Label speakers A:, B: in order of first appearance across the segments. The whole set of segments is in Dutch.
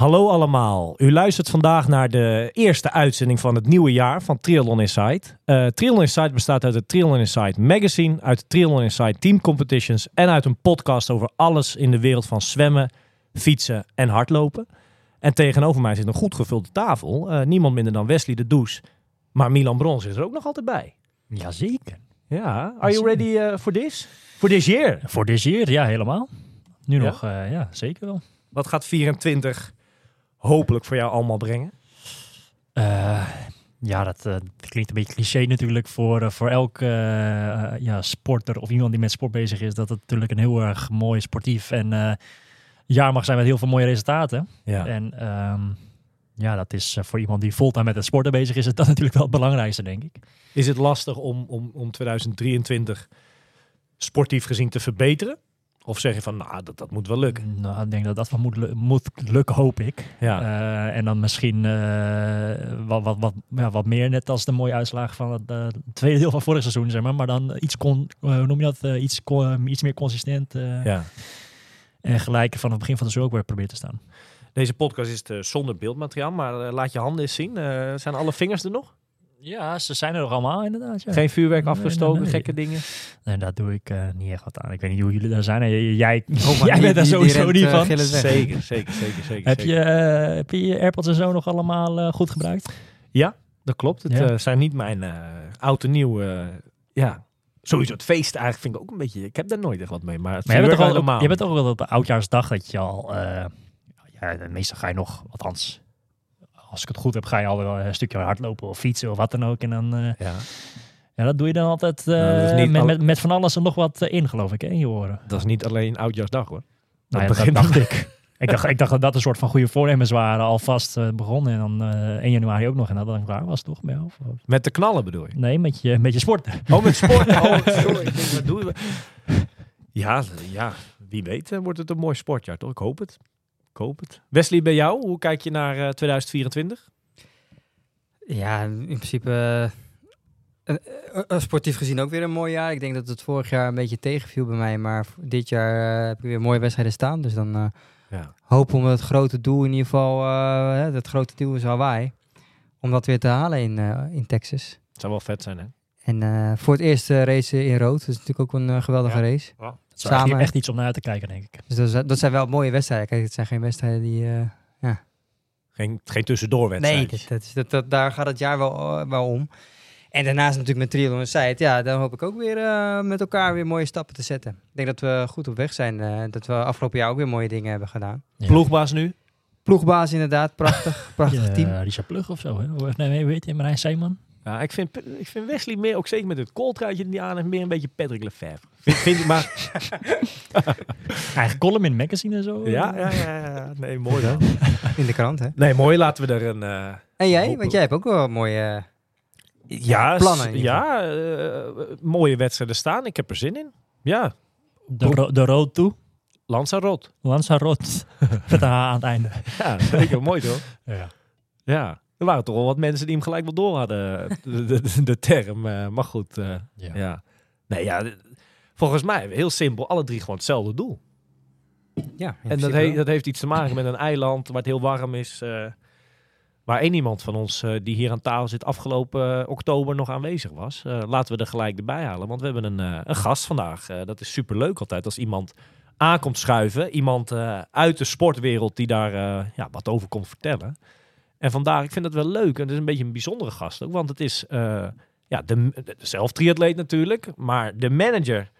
A: Hallo allemaal. U luistert vandaag naar de eerste uitzending van het nieuwe jaar van Triathlon Insight. Eh Triathlon Insight bestaat uit het Triathlon Insight magazine, uit de Triathlon Insight team competitions en uit een podcast over alles in de wereld van zwemmen, fietsen en hardlopen. En tegenover mij zit een goed gevulde tafel. Eh, niemand minder dan Wesley de Does. Maar Milan Brons is er ook nog altijd bij.
B: Jazeker.
A: Ja, are you ready eh, for this? For this year?
B: Voor dit year, ja, helemaal. Nu
A: Ja?
B: nog, ja, zeker wel.
A: Wat gaat 24 hopelijk voor jou allemaal brengen?
B: Eh, ja, dat, eh, dat klinkt een beetje cliché natuurlijk voor, eh, voor elke eh, ja, sporter of iemand die met sport bezig is. Dat het natuurlijk een heel erg mooi sportief en eh, jaar mag zijn met heel veel mooie resultaten.
A: Ja.
B: En ehm, ja, dat is voor iemand die fulltime met het sporten bezig is, is dat natuurlijk wel het belangrijkste, denk ik.
A: Is het lastig om, om, om 2023 sportief gezien te verbeteren? Of zeg je van, nou, dat, dat moet wel lukken?
B: Nou, ik denk dat dat wel moet, moet lukken, hoop ik.
A: Ja,
B: Eh, en dan misschien eh, wat, wat, wat, ja, wat meer, net als de mooie uitslag van het eh, tweede deel van vorig seizoen, zeg maar. Maar dan iets, eh, hoe noem je dat, iets, iets meer consistent
A: ja.
B: en gelijk van het begin van de seizoen ook weer proberen te staan.
A: Deze podcast is zonder beeldmateriaal, maar laat je handen eens zien. Zijn alle vingers er nog?
B: Ja, ze zijn er nog allemaal inderdaad. Ja.
A: Geen vuurwerk afgestoken,
B: nee, nee.
A: gekke dingen?
B: Nee, daar doe ik eh, niet echt wat aan. Ik weet niet hoe jullie daar zijn. En j- Jij,
C: maar
B: jij
C: die-
B: bent daar sowieso niet
C: eh,
B: van.
A: Zeker, zeker, zeker, zeker.
B: Heb
A: zeker.
B: je, eh, heb je je AirPods en zo nog allemaal eh, goed gebruikt?
A: Ja, dat klopt. Het
B: Ja.
A: eh, zijn niet mijn eh oud en nieuw... eh, ja, sowieso het feest eigenlijk vind ik ook een beetje... Ik heb daar nooit echt wat mee, maar het
B: Maar jij bent, toch al, je bent toch wel op de oudjaarsdag dat je al... eh, ja, meestal ga je nog, althans, als ik het goed heb, ga je al wel een stukje hardlopen of fietsen of wat dan ook. En dan, eh,
A: Ja,
B: ja, dat doe je dan altijd eh,
A: Nou, dat niet
B: met, met, met van alles en nog wat eh, in, geloof ik, hè, in je oren.
A: dat is niet alleen Oudjaarsdag hoor.
B: Nou ja,
A: Dat
B: dat
A: begint
B: dacht ik. Ik dacht, ik dacht dat dat een soort van goede voornemens waren, alvast eh, begonnen. En dan eh 1 januari ook nog. En dat dan klaar was, toch? Bij jou? Of-
A: Met de knallen bedoel je?
B: Nee, met je, met je sporten.
A: Oh, met sport. Oh, sorry. Ik denk, wat doen we? Ja, ja, wie weet eh, wordt het een mooi sportjaar, toch? Ik hoop het. Hoop het. Wesley, bij jou, hoe kijk je naar eh, 2024?
C: Ja, in principe eh, eh, eh, sportief gezien ook weer een mooi jaar. Ik denk dat het vorig jaar een beetje tegenviel bij mij, maar dit jaar eh, heb ik weer mooie wedstrijden staan. Dus dan eh
A: Ja.
C: hopen we het grote doel in ieder geval, eh, hè, het grote doel is Hawaii, om dat weer te halen in, eh, in Texas.
A: Het zou wel vet zijn, hè?
C: En eh, voor het eerst eh, racen in rood, dat is natuurlijk ook een eh, geweldige
A: Ja.
C: race.
B: Dat is echt,
C: Samen.
B: echt iets om naar uit te kijken, denk ik.
C: Dus dat, is- dat zijn wel mooie wedstrijden. Kijk, het zijn geen wedstrijden die... eh,
A: Geen, geen tussendoorwedstrijd.
C: Nee, dat, dat is, dat, dat, daar gaat het jaar wel, eh, wel om. En daarnaast natuurlijk met Triathlon Site, ja, dan hoop ik ook weer eh, met elkaar weer mooie stappen te zetten. Ik denk dat we goed op weg zijn. eh, dat we afgelopen jaar ook weer mooie dingen hebben gedaan.
B: Ja.
A: Ploegbaas nu?
C: Ploegbaas inderdaad, prachtig, prachtig
B: Ja,
C: team.
B: Richard Plug of zo, hè? Hoe- Nee, nee, weet je, Marijn Seeman.
A: Ja, ik vind, ik vind Wesley meer, ook zeker met het kooltruitje die aan heeft, meer een beetje Patrick Lefevre. Vind, vind ik maar...
B: Eigen column in magazine en zo.
A: ja, ja, ja, ja. Nee, mooi dan.
C: In de krant, hè.
A: Nee, mooi. Laten we er een... eh,
C: En jij?
A: Hopen.
C: Want jij hebt ook wel mooie... eh,
A: ja,
C: plannen
A: Ja, eh, mooie wedstrijden staan. Ik heb er zin in. Ja,
B: De, ro de road toe.
A: Lanzarote.
B: Lanzarote. Met een H aan het einde.
A: Ja, zeker. mooi toch?
B: Ja.
A: Ja. Er waren toch wel wat mensen die hem gelijk wel door hadden, de, de, de term. eh, maar goed, eh,
B: Ja.
A: ja. Nee, ja, volgens mij heel simpel. Alle drie gewoon hetzelfde doel.
C: Ja,
A: En dat, he- dat heeft iets te maken met een eiland waar het heel warm is. eh, waar één iemand van ons eh, die hier aan tafel zit afgelopen eh, oktober nog aanwezig was. Eh, laten we er gelijk erbij halen. Want we hebben een, eh, een gast vandaag. Eh, dat is superleuk altijd als iemand aankomt schuiven. Iemand eh, uit de sportwereld die daar eh, ja, wat over komt vertellen. En vandaag, ik vind het wel leuk. En het is een beetje een bijzondere gast ook. Want het is eh, ja, de, de, zelf triatleet natuurlijk. Maar de manager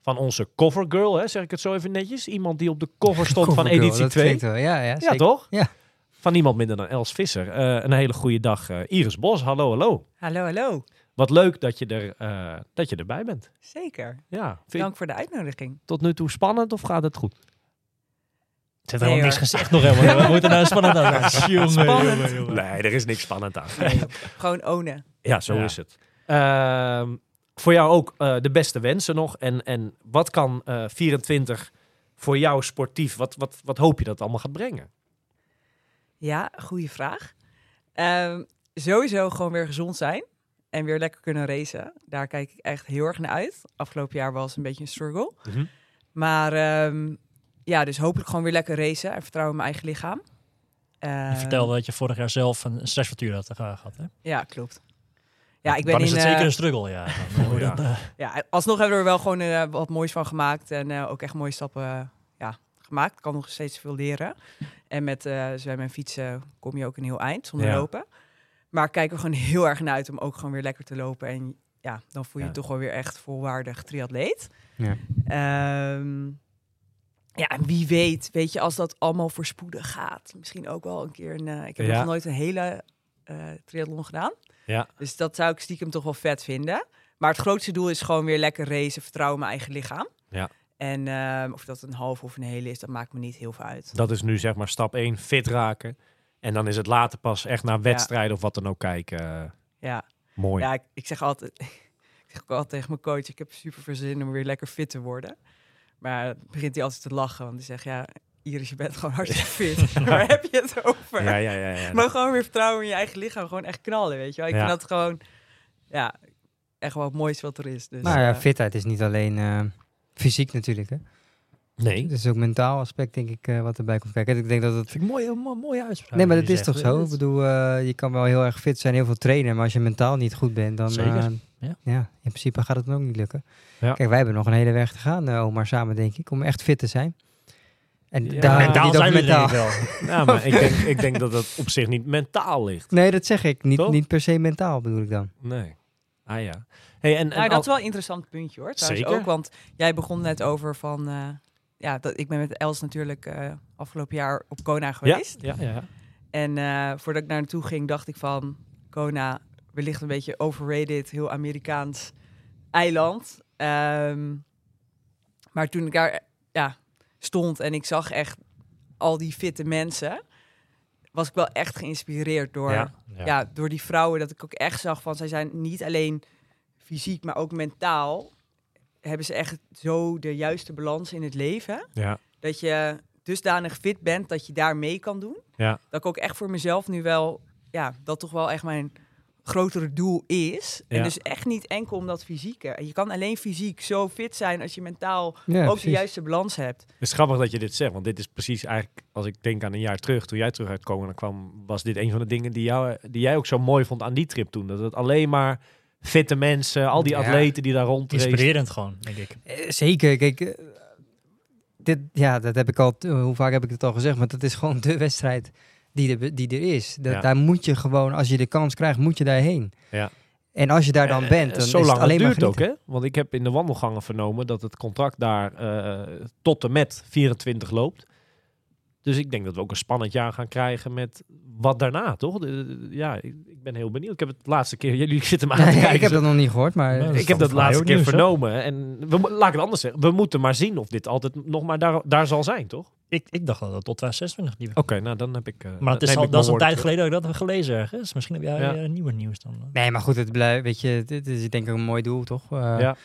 A: van onze covergirl, hè, zeg ik het zo even netjes. Iemand die op de cover stond van editie
C: dat
A: 2.
C: klinkt wel. Ja, ja,
A: Ja, toch?
C: Ja.
A: Van niemand minder dan Els Visser. Eh, een hele goede dag, eh, Iris Bos. Hallo, hallo.
D: Hallo, hallo.
A: wat leuk dat je, er, eh, dat je erbij bent.
D: Zeker.
A: Ja,
D: Dank voor de uitnodiging.
A: tot nu toe spannend of gaat het goed?
B: Ze heeft
D: Nee,
B: helemaal niks gezegd nog helemaal. We moeten nou spannend aan. Jongen,
D: Spannend.
B: jongen, jongen.
A: Nee, er is niks spannend aan.
D: Nee, gewoon ownen.
A: Ja, zo
B: Ja.
A: is het. Ehm, voor jou ook eh, de beste wensen nog. En, en wat kan eh 24 voor jou sportief, wat, wat, wat hoop je dat het allemaal gaat brengen?
D: Ja, goede vraag. Ehm, sowieso gewoon weer gezond zijn en weer lekker kunnen racen. Daar kijk ik echt heel erg naar uit. Afgelopen jaar was een beetje een struggle. Maar ehm, ja, dus hopelijk gewoon weer lekker racen en vertrouwen in mijn eigen lichaam.
B: Je
D: Ehm,
B: vertelde dat je vorig jaar zelf een stressfactuur had eh, gehad. Hè?
D: Ja, klopt. Ja, ik ben
B: Dan is
D: in,
B: het
D: eh,
B: zeker een struggle, ja. Dan,
A: ja.
B: dan, eh,
D: ja, alsnog hebben we er wel gewoon eh, wat moois van gemaakt. En eh, ook echt mooie stappen eh, ja, gemaakt. Ik kan nog steeds veel leren. En met eh zwemmen en fietsen kom je ook een heel eind zonder
A: Ja.
D: lopen. Maar ik kijk er gewoon heel erg naar uit om ook gewoon weer lekker te lopen. En ja, dan voel je
A: Ja.
D: je toch wel weer echt volwaardig triatleet.
C: Ja.
D: Ehm, ja, en wie weet, weet je, als dat allemaal voorspoedig gaat. Misschien ook wel een keer een... eh, ik heb
A: Ja.
D: nog nooit een hele eh triathlon gedaan.
A: Ja.
D: Dus dat zou ik stiekem toch wel vet vinden. Maar het grootste doel is gewoon weer lekker racen, vertrouwen in mijn eigen lichaam.
A: Ja.
D: En ehm, of dat een half of een hele is, dat maakt me niet heel veel uit.
A: Dat is nu zeg maar stap 1, fit raken. En dan is het later pas echt naar wedstrijden of wat dan ook kijken.
D: Ja,
A: mooi.
D: ja ik, ik zeg altijd, ik zeg ook altijd tegen mijn coach, ik heb super veel zin om weer lekker fit te worden. Maar dan begint hij altijd te lachen, want hij zegt, ja, Iris, je bent gewoon hartstikke fit. Waar heb je het over?
A: Ja, ja, ja. ja.
D: Maar gewoon weer vertrouwen in je eigen lichaam, gewoon echt knallen, weet je wel. Ik
A: Ja.
D: vind dat gewoon, ja, echt wel het mooiste wat er is. Dus,
C: Maar ja,
D: eh,
C: fitheid is niet alleen eh, fysiek natuurlijk. Hè.
A: Nee.
C: Het is ook mentaal aspect, denk ik, eh, wat erbij komt kijken. Ik denk dat het...
B: vind ik mooi, mo- mooie uitspraak.
C: Nee, maar dat is toch zo? Ik bedoel, eh, je kan wel heel erg fit zijn, heel veel trainen. Maar als je mentaal niet goed bent, dan...
B: Zeker,
C: eh,
B: ja.
C: ja, in principe gaat het dan ook niet lukken.
A: Ja.
C: Kijk, wij hebben nog een hele weg te gaan, eh, Omar, samen denk ik, om echt fit te zijn. En
A: Ja,
C: daar
A: mentaal
B: zijn we
C: mentaal.
B: denk ik wel.
A: Ja, maar ik denk, ik denk dat het op zich niet mentaal ligt.
C: Nee, dat zeg ik. Niet,
A: Toch?
C: niet per se mentaal bedoel ik dan.
A: Nee. Ah ja. Hey, en, en
D: Nou, dat
A: al-
D: is wel een interessant puntje hoor. Trouwens
A: Zeker.
D: ook, want jij begon net over van... eh, ja, dat, ik ben met Els natuurlijk eh, afgelopen jaar op Kona
A: ja,
D: geweest.
A: ja, ja.
D: En eh, voordat ik daar naartoe ging, dacht ik van... Kona, wellicht een beetje overrated, heel Amerikaans eiland. Ehm, maar toen ik daar ja, stond en ik zag echt al die fitte mensen... was ik wel echt geïnspireerd door
A: Ja.
D: ja. door die vrouwen dat ik ook echt zag van zij zijn niet alleen fysiek, maar ook mentaal hebben ze echt zo de juiste balans in het leven
A: Ja.
D: dat je dusdanig fit bent dat je daar mee kan doen.
A: Ja.
D: Dat ik ook echt voor mezelf nu wel ja, dat toch wel echt mijn grotere doel is.
A: Ja.
D: En dus echt niet enkel om dat fysieke. Je kan alleen fysiek zo fit zijn als je mentaal
C: Ja,
D: ook
C: precies.
D: de juiste balans hebt.
A: Het is grappig dat je dit zegt, want dit is precies eigenlijk, als ik denk aan een jaar terug, toen jij terug uit Koningen kwam, was dit een van de dingen die, jou, die jij ook zo mooi vond aan die trip toen. Dat het alleen maar fitte mensen, al die
C: Ja.
A: atleten die daar rond
B: Inspirerend gewoon, denk ik.
C: Eh, zeker. Kijk, eh, dit, ja, dat heb ik al. hoe vaak heb ik het al gezegd? Maar dat is gewoon de wedstrijd die er, die er is. Dat,
A: Ja.
C: Daar moet je gewoon, als je de kans krijgt, moet je daarheen.
A: Ja.
C: En als je daar dan
A: Eh,
C: bent, dan
A: Zo
C: is
A: lang
C: het alleen
A: het
C: maar
A: duurt ook, hè? Want ik heb in de wandelgangen vernomen dat het contract daar eh, tot en met 24 loopt. Dus ik denk dat we ook een spannend jaar gaan krijgen met wat daarna, toch? De- ja, ik, ik ben heel benieuwd. Ik heb het laatste keer, jullie zitten maar aan te kijken.
C: ik heb dat nog niet gehoord, maar...
A: Ik heb dat laatste keer
B: nieuws, hoor.
A: vernomen. En we, laat ik het anders zeggen. We moeten maar zien of dit altijd nog maar daar, daar zal zijn, toch?
B: Ik, ik dacht dat het tot 2026 liep.
A: Oké, nou dan heb ik. eh,
B: Maar het is al, dat is een tijd geleden dat ik dat heb gelezen ergens. Misschien heb jij
A: Ja.
B: eh, nieuwe nieuws dan.
C: Nee, maar goed, het blijft, weet je, dit is denk ik een mooi doel, toch? Eh,
A: Ja.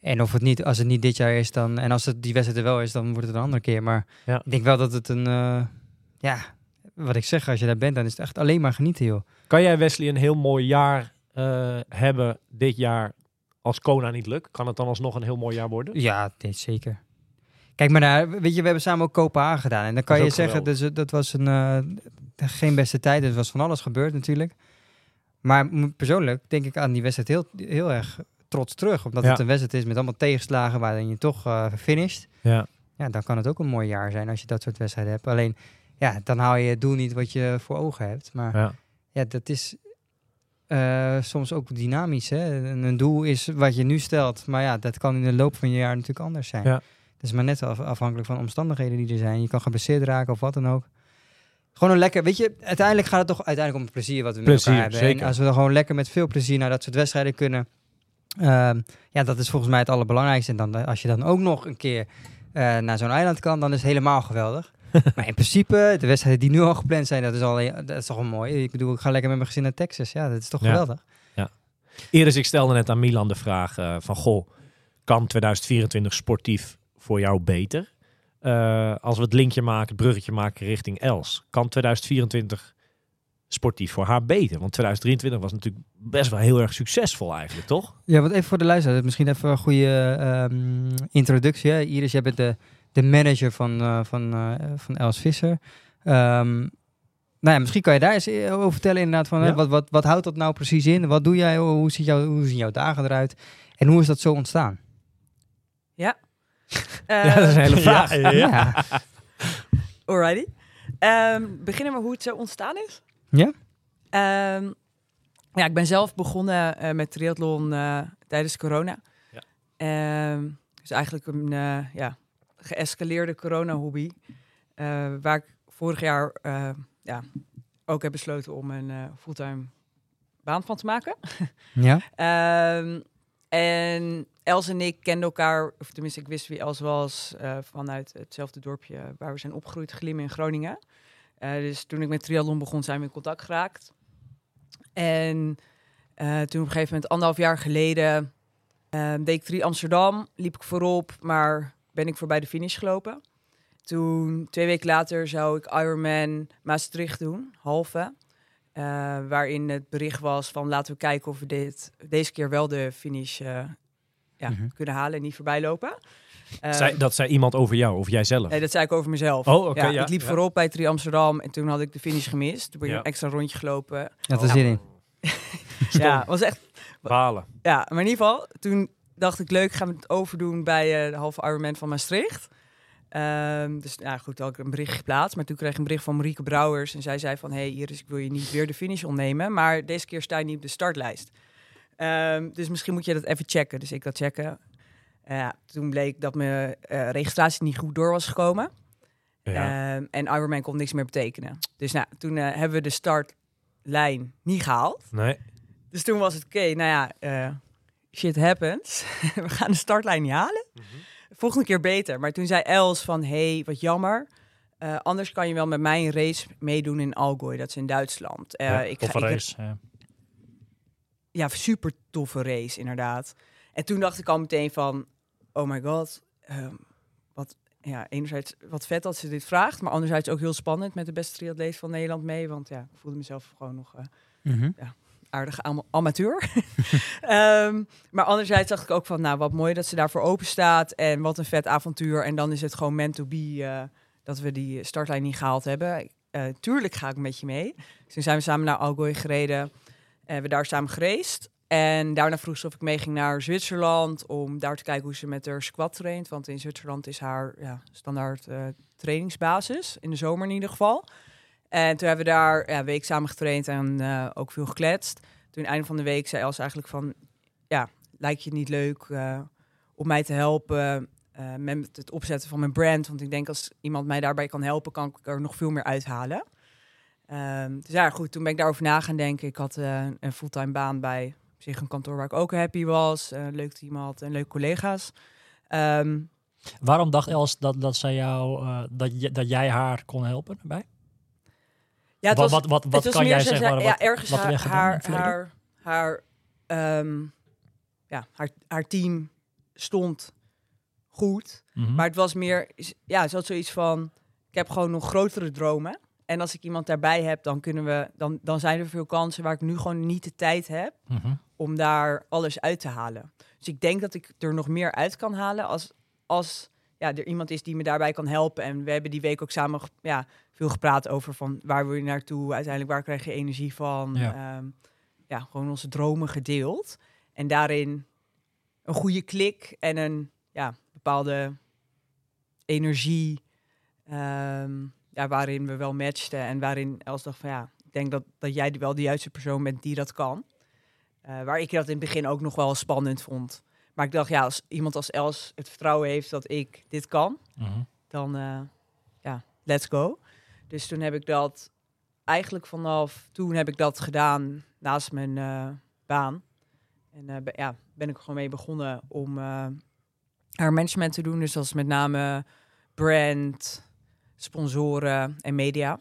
C: En of het niet, als het niet dit jaar is, dan, en als het die wedstrijd er wel is, dan wordt het een andere keer. Maar
A: Ja.
C: ik denk wel dat het een, eh, ja, wat ik zeg, als je daar bent, dan is het echt alleen maar genieten, joh.
A: Kan jij, Wesley, een heel mooi jaar eh, hebben dit jaar als Kona niet lukt? Kan het dan alsnog een heel mooi jaar worden?
C: Ja, dit zeker. Kijk maar naar, weet je, we hebben samen ook Kopenhagen gedaan. En dan kan je zeggen, dus, dat was een, eh, geen beste tijd. Er was van alles gebeurd natuurlijk. Maar persoonlijk denk ik aan die wedstrijd heel, heel erg trots terug. Omdat
A: Ja.
C: het een wedstrijd is met allemaal tegenslagen waarin je toch eh finisht.
A: Ja.
C: Ja, dan kan het ook een mooi jaar zijn als je dat soort wedstrijden hebt. Alleen, ja, dan haal je het doel niet wat je voor ogen hebt. Maar
A: Ja.
C: ja, dat is eh, soms ook dynamisch. Hè? Een, doel is wat je nu stelt, maar ja, dat kan in de loop van je jaar natuurlijk anders zijn.
A: Ja.
C: Het is maar net af- afhankelijk van omstandigheden die er zijn. Je kan geblesseerd raken of wat dan ook. Gewoon een lekker, weet je, uiteindelijk gaat het toch uiteindelijk om het plezier wat we met
A: Plezier,
C: elkaar hebben.
A: zeker.
C: En als we dan gewoon lekker met veel plezier naar dat soort wedstrijden kunnen, ehm, ja, dat is volgens mij het allerbelangrijkste. En dan, eh, als je dan ook nog een keer eh, naar zo'n eiland kan, dan is het helemaal geweldig. maar in principe, de wedstrijden die nu al gepland zijn, dat is, al, dat is toch wel mooi. Ik bedoel, ik ga lekker met mijn gezin naar Texas. Ja, dat is toch
A: Ja.
C: geweldig.
A: Iris, ik stelde net aan Milan de vraag eh, van... Goh, kan 2024 sportief voor jou beter? Eh, als we het linkje maken, het bruggetje maken richting Els. Kan 2024 sportief voor haar beter? Want 2023 was natuurlijk best wel heel erg succesvol eigenlijk, toch?
C: Ja, want even voor de luisteraar, misschien even een goede ehm, introductie. Hè? Iris, jij bent de, de manager van, eh, van, eh, van Els Visser. Ehm, nou ja, misschien kan je daar eens eh, over vertellen inderdaad van, hè,
A: Ja.
C: wat, wat, wat houdt dat nou precies in? Wat doe jij? Hoe, ziet jou, hoe zien jouw dagen eruit? En hoe is dat zo ontstaan?
D: Eh,
A: ja, dat is een hele vraag.
B: Ja, ja.
D: Alrighty. Ehm, beginnen we hoe het zo ontstaan is?
C: Ja?
D: Ehm, ja, ik ben zelf begonnen eh, met triathlon eh, tijdens corona.
A: Ja.
D: Ehm, dus eigenlijk een eh, ja, geëscaleerde corona-hobby. eh, waar ik vorig jaar eh, ja, ook heb besloten om een eh, fulltime baan van te maken.
C: Ja?
D: Ehm, en Els en ik kenden elkaar, of tenminste ik wist wie Els was, vanuit hetzelfde dorpje waar we zijn opgegroeid, Glimmen in Groningen. Dus toen ik met triathlon begon, zijn we in contact geraakt. En toen op een gegeven moment, anderhalf jaar geleden, deed ik Tri Amsterdam, liep ik voorop, maar ben ik voorbij de finish gelopen. Toen, twee weken later, zou ik Ironman Maastricht doen, halve. Eh, waarin het bericht was van laten we kijken of we dit, deze keer wel de finish eh, ja,
C: Mhm.
D: kunnen halen en niet voorbij lopen. Eh,
A: Zei, dat zei iemand over jou, of jij zelf?
D: nee, dat zei ik over mezelf.
A: Oh, ja,
D: ik liep
A: ja.
D: voorop bij Tri Amsterdam en toen had ik de finish gemist. Toen ben ik
A: Ja.
D: een extra rondje gelopen.
C: Dat is zin in.
D: Ja, was echt.
A: Balen.
D: Ja, maar in ieder geval, toen dacht ik leuk, gaan we het overdoen bij eh, de halve Ironman van Maastricht. Ehm, dus ja, goed, had ik een bericht geplaatst. Maar toen kreeg ik een bericht van Marieke Brouwers. En zij zei van, hey Iris, ik wil je niet weer de finish ontnemen. Maar deze keer sta je niet op de startlijst. Ehm, dus misschien moet je dat even checken. Dus ik dat checken. Eh, toen bleek dat mijn eh, registratie niet goed door was gekomen.
A: Ja.
D: Ehm, en Ironman kon niks meer betekenen. Dus nou, toen hebben we de startlijn niet gehaald.
A: nee.
D: Dus toen was het, oké, nou ja, shit happens. we gaan de startlijn niet halen. Volgende keer beter. Maar toen zei Els van, hey, wat jammer. Eh, anders kan je wel met mij een race meedoen in Algoy. Dat is in Duitsland. Eh,
A: Ja,
D: ik
B: Toffe
D: ik-
B: race. ja.
D: ja, super toffe race, inderdaad. En toen dacht ik al meteen van, oh my god, ehm, wat, ja, enerzijds wat vet dat ze dit vraagt, maar anderzijds ook heel spannend met de beste triatleet van Nederland mee, want ja, ik voelde mezelf gewoon nog eh,
C: Mhm.
D: Aardig am- amateur. Ehm, maar anderzijds dacht ik ook van, nou, wat mooi dat ze daarvoor open staat en wat een vet avontuur. En dan is het gewoon meant to be eh, dat we die startlijn niet gehaald hebben. Eh, tuurlijk ga ik met je mee. Dus toen zijn we samen naar Algoy gereden en we daar samen gereisd. En daarna vroeg ze of ik mee ging naar Zwitserland om daar te kijken hoe ze met haar squat traint. Want in Zwitserland is haar ja, standaard eh, trainingsbasis, in de zomer in ieder geval. En toen hebben we daar een week samen getraind en eh, ook veel gekletst. Toen einde van de week zei Els eigenlijk van... Ja, lijkt je het niet leuk eh, om mij te helpen eh, met het opzetten van mijn brand? Want ik denk als iemand mij daarbij kan helpen, kan ik er nog veel meer uithalen. Ehm, dus ja, goed, toen ben ik daarover na gaan denken. Ik had een fulltime baan bij zich een kantoor waar ik ook happy was. leuk team had en leuke collega's. Ehm,
B: Waarom dacht Els dat, dat, zij jou, dat, dat jij haar kon helpen daarbij?
D: Ja, het was,
B: wat, wat, wat kan jij
D: ze
B: zeggen?
D: ja, ergens
B: wat
D: haar, haar, haar, haar, ehm, ja, haar, haar team stond goed.
B: Mhm.
D: Maar het was meer, ja, ze had zoiets van, ik heb gewoon nog grotere dromen. En als ik iemand daarbij heb, dan kunnen we, dan, dan zijn er veel kansen waar ik nu gewoon niet de tijd heb
B: Mhm.
D: om daar alles uit te halen. Dus ik denk dat ik er nog meer uit kan halen als, als ja, er iemand is die me daarbij kan helpen. En we hebben die week ook samen ja, veel gepraat over van waar wil je naartoe, uiteindelijk waar krijg je energie van.
B: Ja.
D: Ja, ja gewoon onze dromen gedeeld. En daarin een goede klik en een ja, bepaalde energie ehm, ja, waarin we wel matchten. En waarin Els dacht van ja, ik denk dat, dat jij wel de juiste persoon bent die dat kan. Eh, waar ik dat in het begin ook nog wel spannend vond. Maar ik dacht, ja, als iemand als Els het vertrouwen heeft dat ik dit kan,
B: Mhm.
D: dan eh, ja, let's go. Dus toen heb ik dat eigenlijk vanaf toen heb ik dat gedaan naast mijn eh, baan. En be- ja, ben ik gewoon mee begonnen om eh haar management te doen. Dus dat is met name brand, sponsoren en media.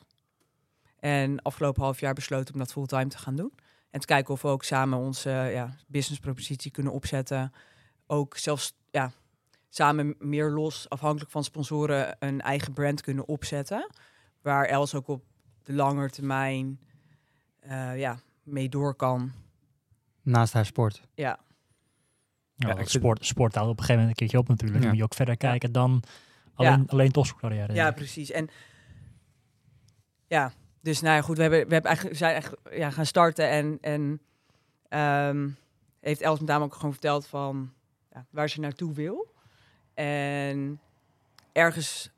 D: En afgelopen half jaar besloten om dat fulltime te gaan doen. En te kijken of we ook samen onze ja, businesspropositie kunnen opzetten. Ook zelfs ja, samen meer los, afhankelijk van sponsoren, een eigen brand kunnen opzetten. Waar Els ook op de lange termijn eh, ja, mee door kan.
C: Naast haar sport.
D: Ja,
B: Ja, sport, sport houdt op een gegeven moment een keertje op natuurlijk.
C: Ja.
B: Dan moet je ook verder kijken dan alleen, alleen topsportcarrière.
D: ja precies. En ja, dus nou ja, goed, we hebben, we hebben eigenlijk, zijn eigenlijk ja, gaan starten en, en ehm, heeft Els met name ook gewoon verteld van ja, waar ze naartoe wil. En ergens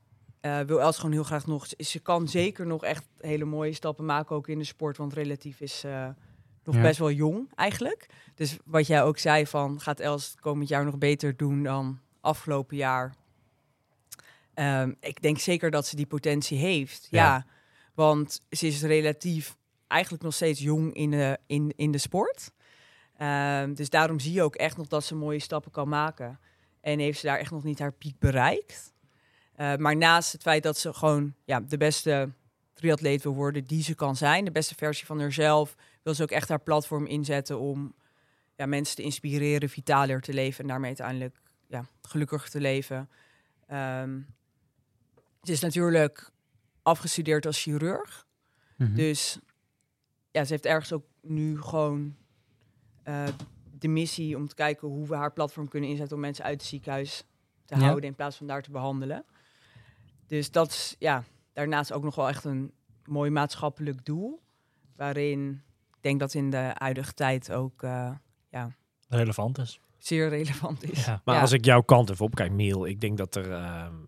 D: eh, wil Els gewoon heel graag nog, ze kan zeker nog echt hele mooie stappen maken ook in de sport, want relatief is eh, nog
C: Ja.
D: best wel jong eigenlijk. Dus wat jij ook zei van, gaat Els komend jaar nog beter doen dan afgelopen jaar? Ehm, ik denk zeker dat ze die potentie heeft. Ja.
A: Ja.
D: want ze is relatief eigenlijk nog steeds jong in de, in, in de sport. Ehm, dus daarom zie je ook echt nog dat ze mooie stappen kan maken. En heeft ze daar echt nog niet haar piek bereikt. Eh, maar naast het feit dat ze gewoon ja, de beste triatleet wil worden die ze kan zijn, de beste versie van haarzelf, wil ze ook echt haar platform inzetten om ja, mensen te inspireren, vitaler te leven en daarmee uiteindelijk ja, gelukkiger te leven. Ehm, ze is natuurlijk afgestudeerd als chirurg.
C: Mhm.
D: Dus ja, ze heeft ergens ook nu gewoon eh, de missie om te kijken hoe we haar platform kunnen inzetten om mensen uit het ziekenhuis te
C: Ja.
D: houden in plaats van daar te behandelen. Dus dat is ja, daarnaast ook nog wel echt een mooi maatschappelijk doel. Waarin ik denk dat in de huidige tijd ook eh,
B: Relevant is.
D: zeer relevant is.
B: Ja.
A: Maar
D: Ja.
A: als ik jouw kant even opkijk, Miel, ik denk dat er, ehm, nou,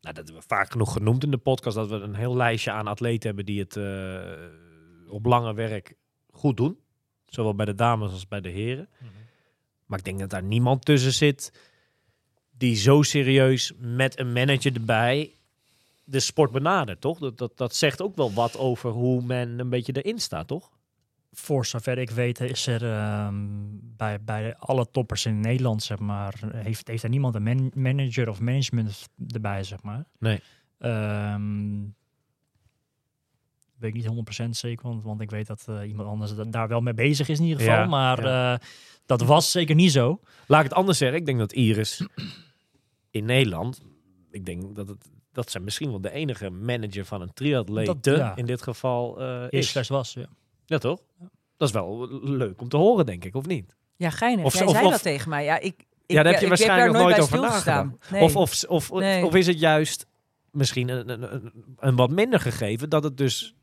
A: dat hebben we vaak genoeg genoemd in de podcast, dat we een heel lijstje aan atleten hebben die het eh, op lange werk goed doen. Zowel bij de dames als bij de heren. Maar ik denk dat daar niemand tussen zit die zo serieus met een manager erbij de sport benadert, toch? Dat, dat, dat zegt ook wel wat over hoe men een beetje erin staat, toch?
B: Voor zover ik weet is er ehm, bij, bij alle toppers in Nederland, zeg maar, heeft, heeft er niemand een man- manager of management erbij, zeg maar.
A: Nee.
B: Ehm, weet ik niet 100% zeker, want, want ik weet dat eh, iemand anders da- daar wel mee bezig is in ieder geval.
A: Ja,
B: maar
A: ja.
B: eh, dat was zeker niet zo.
A: Laat ik het anders zeggen. Ik denk dat Iris in Nederland, ik denk dat het dat zij misschien wel de enige manager van een triatleet
B: Dat- ja.
A: in dit geval eh,
B: Eerst
A: is.
B: slash was, ja.
A: Ja, toch? Dat is wel leuk om te horen, denk ik, of niet?
D: Ja, geinig.
A: Of-
D: Jij
A: of-
D: zei
A: of-
D: dat tegen mij. Ja, ik, ik,
A: daar heb je
D: ik
A: waarschijnlijk nog nooit
D: bij
A: over nagedacht.
D: Nee.
A: Of, of, of,
D: Nee.
A: of is het juist misschien een, een, een, een wat minder gegeven dat het dus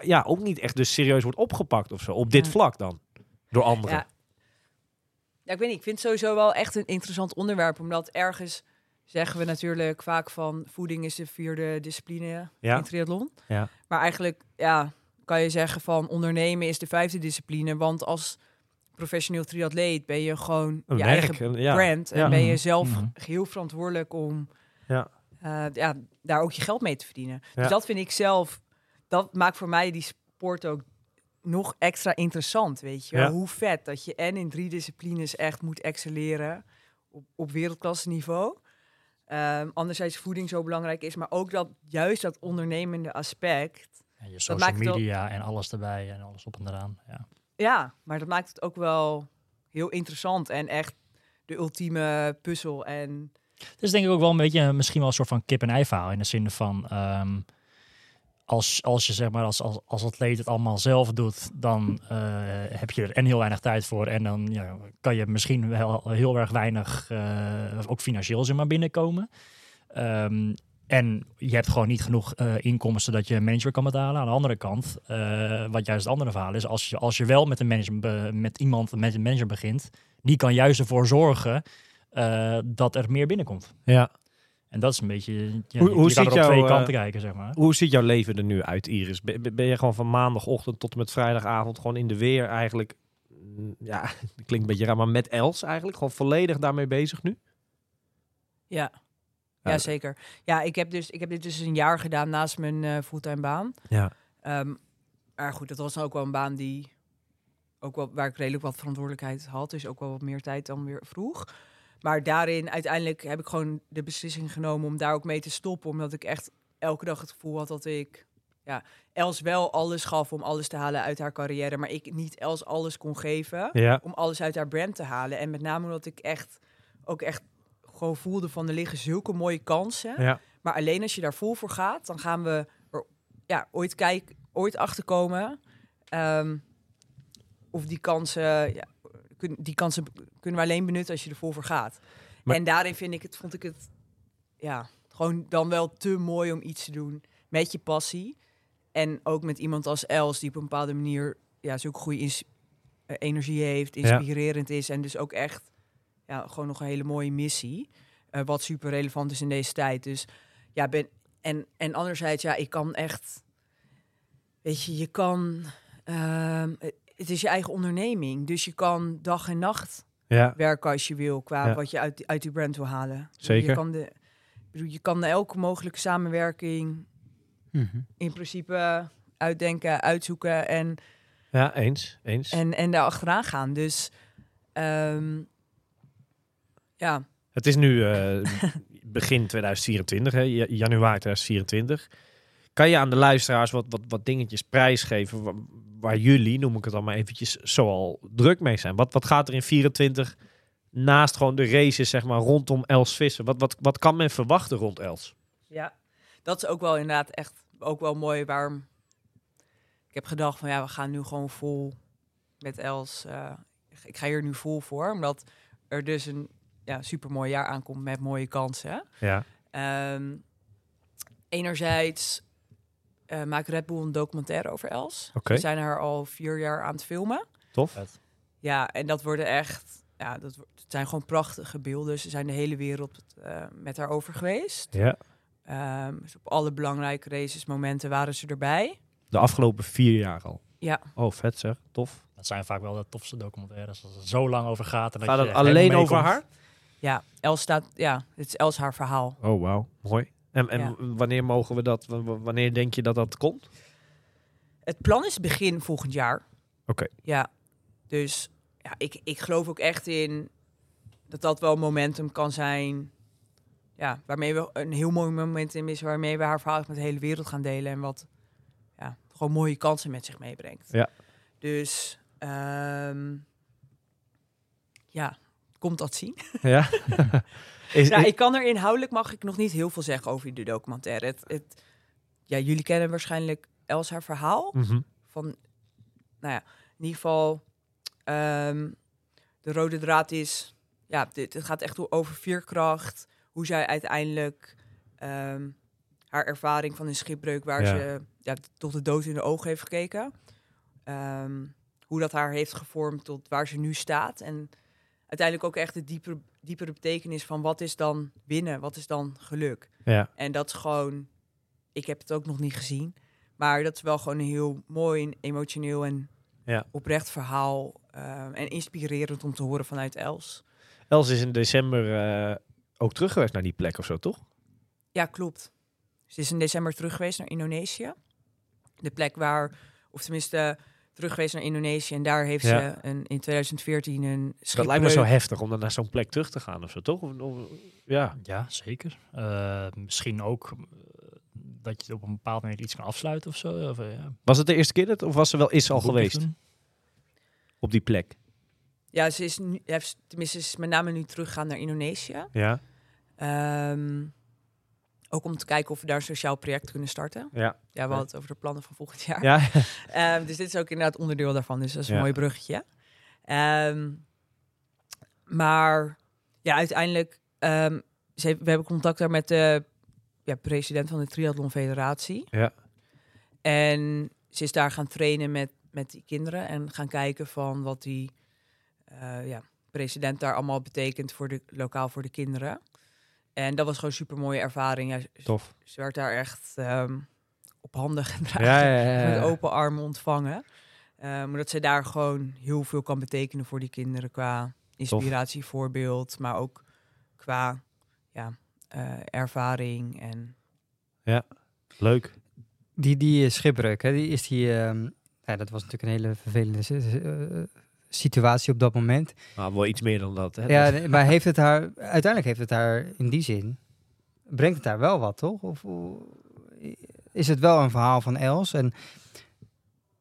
A: ja, ook niet echt dus serieus wordt opgepakt of zo, op dit
D: Ja.
A: vlak dan, door anderen.
D: Ja. Ja, ik weet niet. Ik vind het sowieso wel echt een interessant onderwerp. Omdat ergens zeggen we natuurlijk vaak van voeding is de vierde discipline
A: Ja.
D: in triathlon.
A: Ja.
D: Maar eigenlijk ja, kan je zeggen van ondernemen is de vijfde discipline. Want als professioneel triatleet ben je gewoon
A: Een
D: je
A: werk,
D: eigen
A: ja.
D: brand. En ben je
B: Mhm.
D: zelf
B: Mhm.
D: geheel verantwoordelijk om
A: Ja.
D: eh, ja, daar ook je geld mee te verdienen. Dus dat vind ik zelf, dat maakt voor mij die sport ook nog extra interessant, weet je. wel.
A: Ja.
D: Hoe vet dat je en in drie disciplines echt moet excelleren op, op wereldklasse niveau. Ehm, anderzijds voeding zo belangrijk is, maar ook dat juist dat ondernemende aspect.
B: En je
D: maakt
B: social media en alles erbij en alles op en eraan. Ja.
D: Ja, maar dat maakt het ook wel heel interessant en echt de ultieme puzzel. En
B: Het is denk ik ook wel een beetje misschien wel een soort van kip-en-ei verhaal. In de zin van, ehm, als, als je zeg maar als, als, als atleet het allemaal zelf doet, dan eh, heb je er en heel weinig tijd voor. En dan ja, kan je misschien wel heel erg weinig, eh, ook financieel zeg maar, binnenkomen. Ehm, en je hebt gewoon niet genoeg eh, inkomsten dat je een manager kan betalen. Aan de andere kant, wat juist het andere verhaal is, als je, als je wel met een manager, met iemand met een manager begint, die kan juist ervoor zorgen dat er meer binnenkomt.
A: Ja.
B: En dat is een beetje, ja,
A: Hoe-
B: je,
A: hoe
B: je kan er
A: ziet
B: op twee
A: jouw, eh,
B: kanten kijken, zeg maar.
A: Hoe ziet jouw leven er nu uit, Iris? Ben, je gewoon van maandagochtend tot en met vrijdagavond gewoon in de weer eigenlijk... mm, Ja, dat klinkt een beetje raar, maar met Els eigenlijk? Gewoon volledig daarmee bezig nu?
D: ja, Ja,
A: Ja.
D: zeker. Ja, ik heb, dus, ik heb dit dus een jaar gedaan naast mijn eh, fulltime baan.
A: Ja.
D: Ehm, maar goed, dat was ook wel een baan die ook wel, waar ik redelijk wat verantwoordelijkheid had. Dus ook wel wat meer tijd dan weer vroeg. Maar daarin uiteindelijk heb ik gewoon de beslissing genomen om daar ook mee te stoppen. Omdat ik echt elke dag het gevoel had dat ik ja, Els wel alles gaf om alles te halen uit haar carrière. Maar ik niet Els alles kon geven
A: Ja.
D: om alles uit haar brand te halen. En met name omdat ik echt ook echt gewoon voelde van er liggen zulke mooie kansen.
A: Ja.
D: Maar alleen als je daar vol voor gaat, dan gaan we er ja, ooit kijken, ooit achterkomen. ehm of die kansen, ja, kun, die kansen kunnen we alleen benutten als je er vol voor gaat.
A: Maar-
D: en daarin vind ik het, vond ik het, ja, gewoon dan wel te mooi om iets te doen met je passie. En ook met iemand als Els, die op een bepaalde manier ja, zulke goede eh, energie heeft,
A: Ja.
D: inspirerend is. En dus ook echt ja, gewoon nog een hele mooie missie. eh, wat super relevant is in deze tijd. Dus ja, ben. En, en anderzijds, ja, ik kan echt. Weet je, je kan. ehm, het is je eigen onderneming. Dus je kan dag en nacht
A: Ja.
D: werken als je wil. Qua
A: Ja.
D: wat je uit, uit die brand wil halen.
A: Zeker.
D: Je kan, de, je kan elke mogelijke samenwerking
C: Mhm.
D: in principe uitdenken, uitzoeken en,
A: Ja, eens. Eens.
D: en, en daar achteraan gaan. Dus ehm, ja,
A: Het is nu eh, begin 2024, hè, ja- januari 2024. Kan je aan de luisteraars wat, wat, wat dingetjes prijsgeven waar, jullie, noem ik het dan maar eventjes, zoal druk mee zijn? Wat, wat gaat er in 24 naast gewoon de races zeg maar, rondom Els Vissen? Wat, wat, wat kan men verwachten rond Els?
D: ja, dat is ook wel inderdaad echt ook wel mooi waarom ik heb gedacht van ja, we gaan nu gewoon vol met Els. eh, ik ga hier nu vol voor, omdat er dus een ja, super mooi jaar aankomt met mooie kansen.
A: Ja,
D: Ehm, enerzijds eh maakt Red Bull een documentaire over Els.
A: oké.
D: We zijn er al vier jaar aan het filmen.
A: Tof.
B: Vet.
D: Ja, en dat worden echt, ja, dat het zijn gewoon prachtige beelden. Ze zijn de hele wereld eh, met haar over geweest.
A: Ja.
D: Ehm, dus op alle belangrijke races, momenten waren ze erbij.
A: De afgelopen vier jaar al.
D: Ja,
A: Oh, vet zeg. Tof.
B: Dat zijn vaak wel de tofste documentaires. Als het zo lang over gaat. En dat
A: Gaat het alleen over haar?
D: ja, Els staat, ja, het is Els haar verhaal.
A: Oh, wauw. Mooi. En, en
D: Ja.
A: wanneer mogen we dat, wanneer denk je dat dat komt?
D: Het plan is begin volgend jaar.
A: Oké.
D: Ja, dus ja, ik, ik geloof ook echt in dat dat wel momentum kan zijn. Ja, waarmee we een heel mooi momentum is, waarmee we haar verhaal met de hele wereld gaan delen. En wat ja, gewoon mooie kansen met zich meebrengt.
A: Ja.
D: Dus ehm, ja, komt dat zien.
A: Ja. is,
D: Ja, ik kan er inhoudelijk mag ik nog niet heel veel zeggen over de documentaire. Het, het, ja, jullie kennen waarschijnlijk Els haar verhaal
A: Mhm.
D: van, nou ja, in ieder geval, ehm, de rode draad is, ja, dit, het gaat echt over veerkracht, hoe zij uiteindelijk ehm, haar ervaring van een schipbreuk, waar
A: Ja.
D: ze ja, tot de dood in de ogen heeft gekeken, ehm, hoe dat haar heeft gevormd tot waar ze nu staat en uiteindelijk ook echt de diepere, diepere betekenis van wat is dan winnen, wat is dan geluk.
A: Ja.
D: En dat is gewoon, ik heb het ook nog niet gezien. Maar dat is wel gewoon een heel mooi, en emotioneel en
A: Ja.
D: oprecht verhaal. eh, en inspirerend om te horen vanuit Els.
A: Els is in december eh, ook terug geweest naar die plek of zo, toch?
D: Ja, klopt. Ze is in december terug geweest naar Indonesië. De plek waar, of tenminste terug geweest naar Indonesië. En daar heeft
A: Ja.
D: ze een, in 2014 een
A: Dat lijkt me zo
D: schipbreuk-
A: heftig om dan naar zo'n plek terug te gaan of zo, toch? Of, of- ja.
B: Ja, zeker. Eh, misschien ook eh, dat je op een bepaald moment iets kan afsluiten of zo. Of, eh, ja,
A: Was het de eerste keer dat, of was ze wel is al geweest
B: doen.
A: op die plek?
D: Ja, ze is nu, heeft, tenminste, ze is met name nu teruggegaan naar Indonesië.
A: Ja.
D: Ehm, ook om te kijken of we daar een sociaal project kunnen starten.
A: Ja.
D: Ja, we hadden het over de plannen van volgend jaar.
A: Ja.
D: Ehm, dus dit is ook inderdaad onderdeel daarvan. Dus dat is een
A: Ja.
D: mooi bruggetje. Ehm, maar ja, uiteindelijk, ehm, ze heeft- we hebben contact daar met de ja, president van de Triathlon Federatie.
A: Ja.
D: En ze is daar gaan trainen met, met die kinderen en gaan kijken van wat die eh, ja, president daar allemaal betekent voor de lokaal voor de kinderen. En dat was gewoon een super mooie ervaring. Ja, ze-
A: Tof.
D: ze werd daar echt ehm, op handen gedragen
A: Ja, ja, ja, ja.
D: met open armen ontvangen. Maar dat ze daar gewoon heel veel kan betekenen voor die kinderen qua inspiratie, voorbeeld, maar ook qua ja, eh, ervaring. En
A: Leuk.
C: Die, die eh, schipbreuk, hè, die is die... ehm, ja, dat was natuurlijk een hele vervelende eh, situatie op dat moment.
A: Maar wel iets meer dan dat. Hè?
C: Ja, maar heeft het haar... Uiteindelijk heeft het haar in die zin... Brengt het haar wel wat, toch? Of is het wel een verhaal van Els? En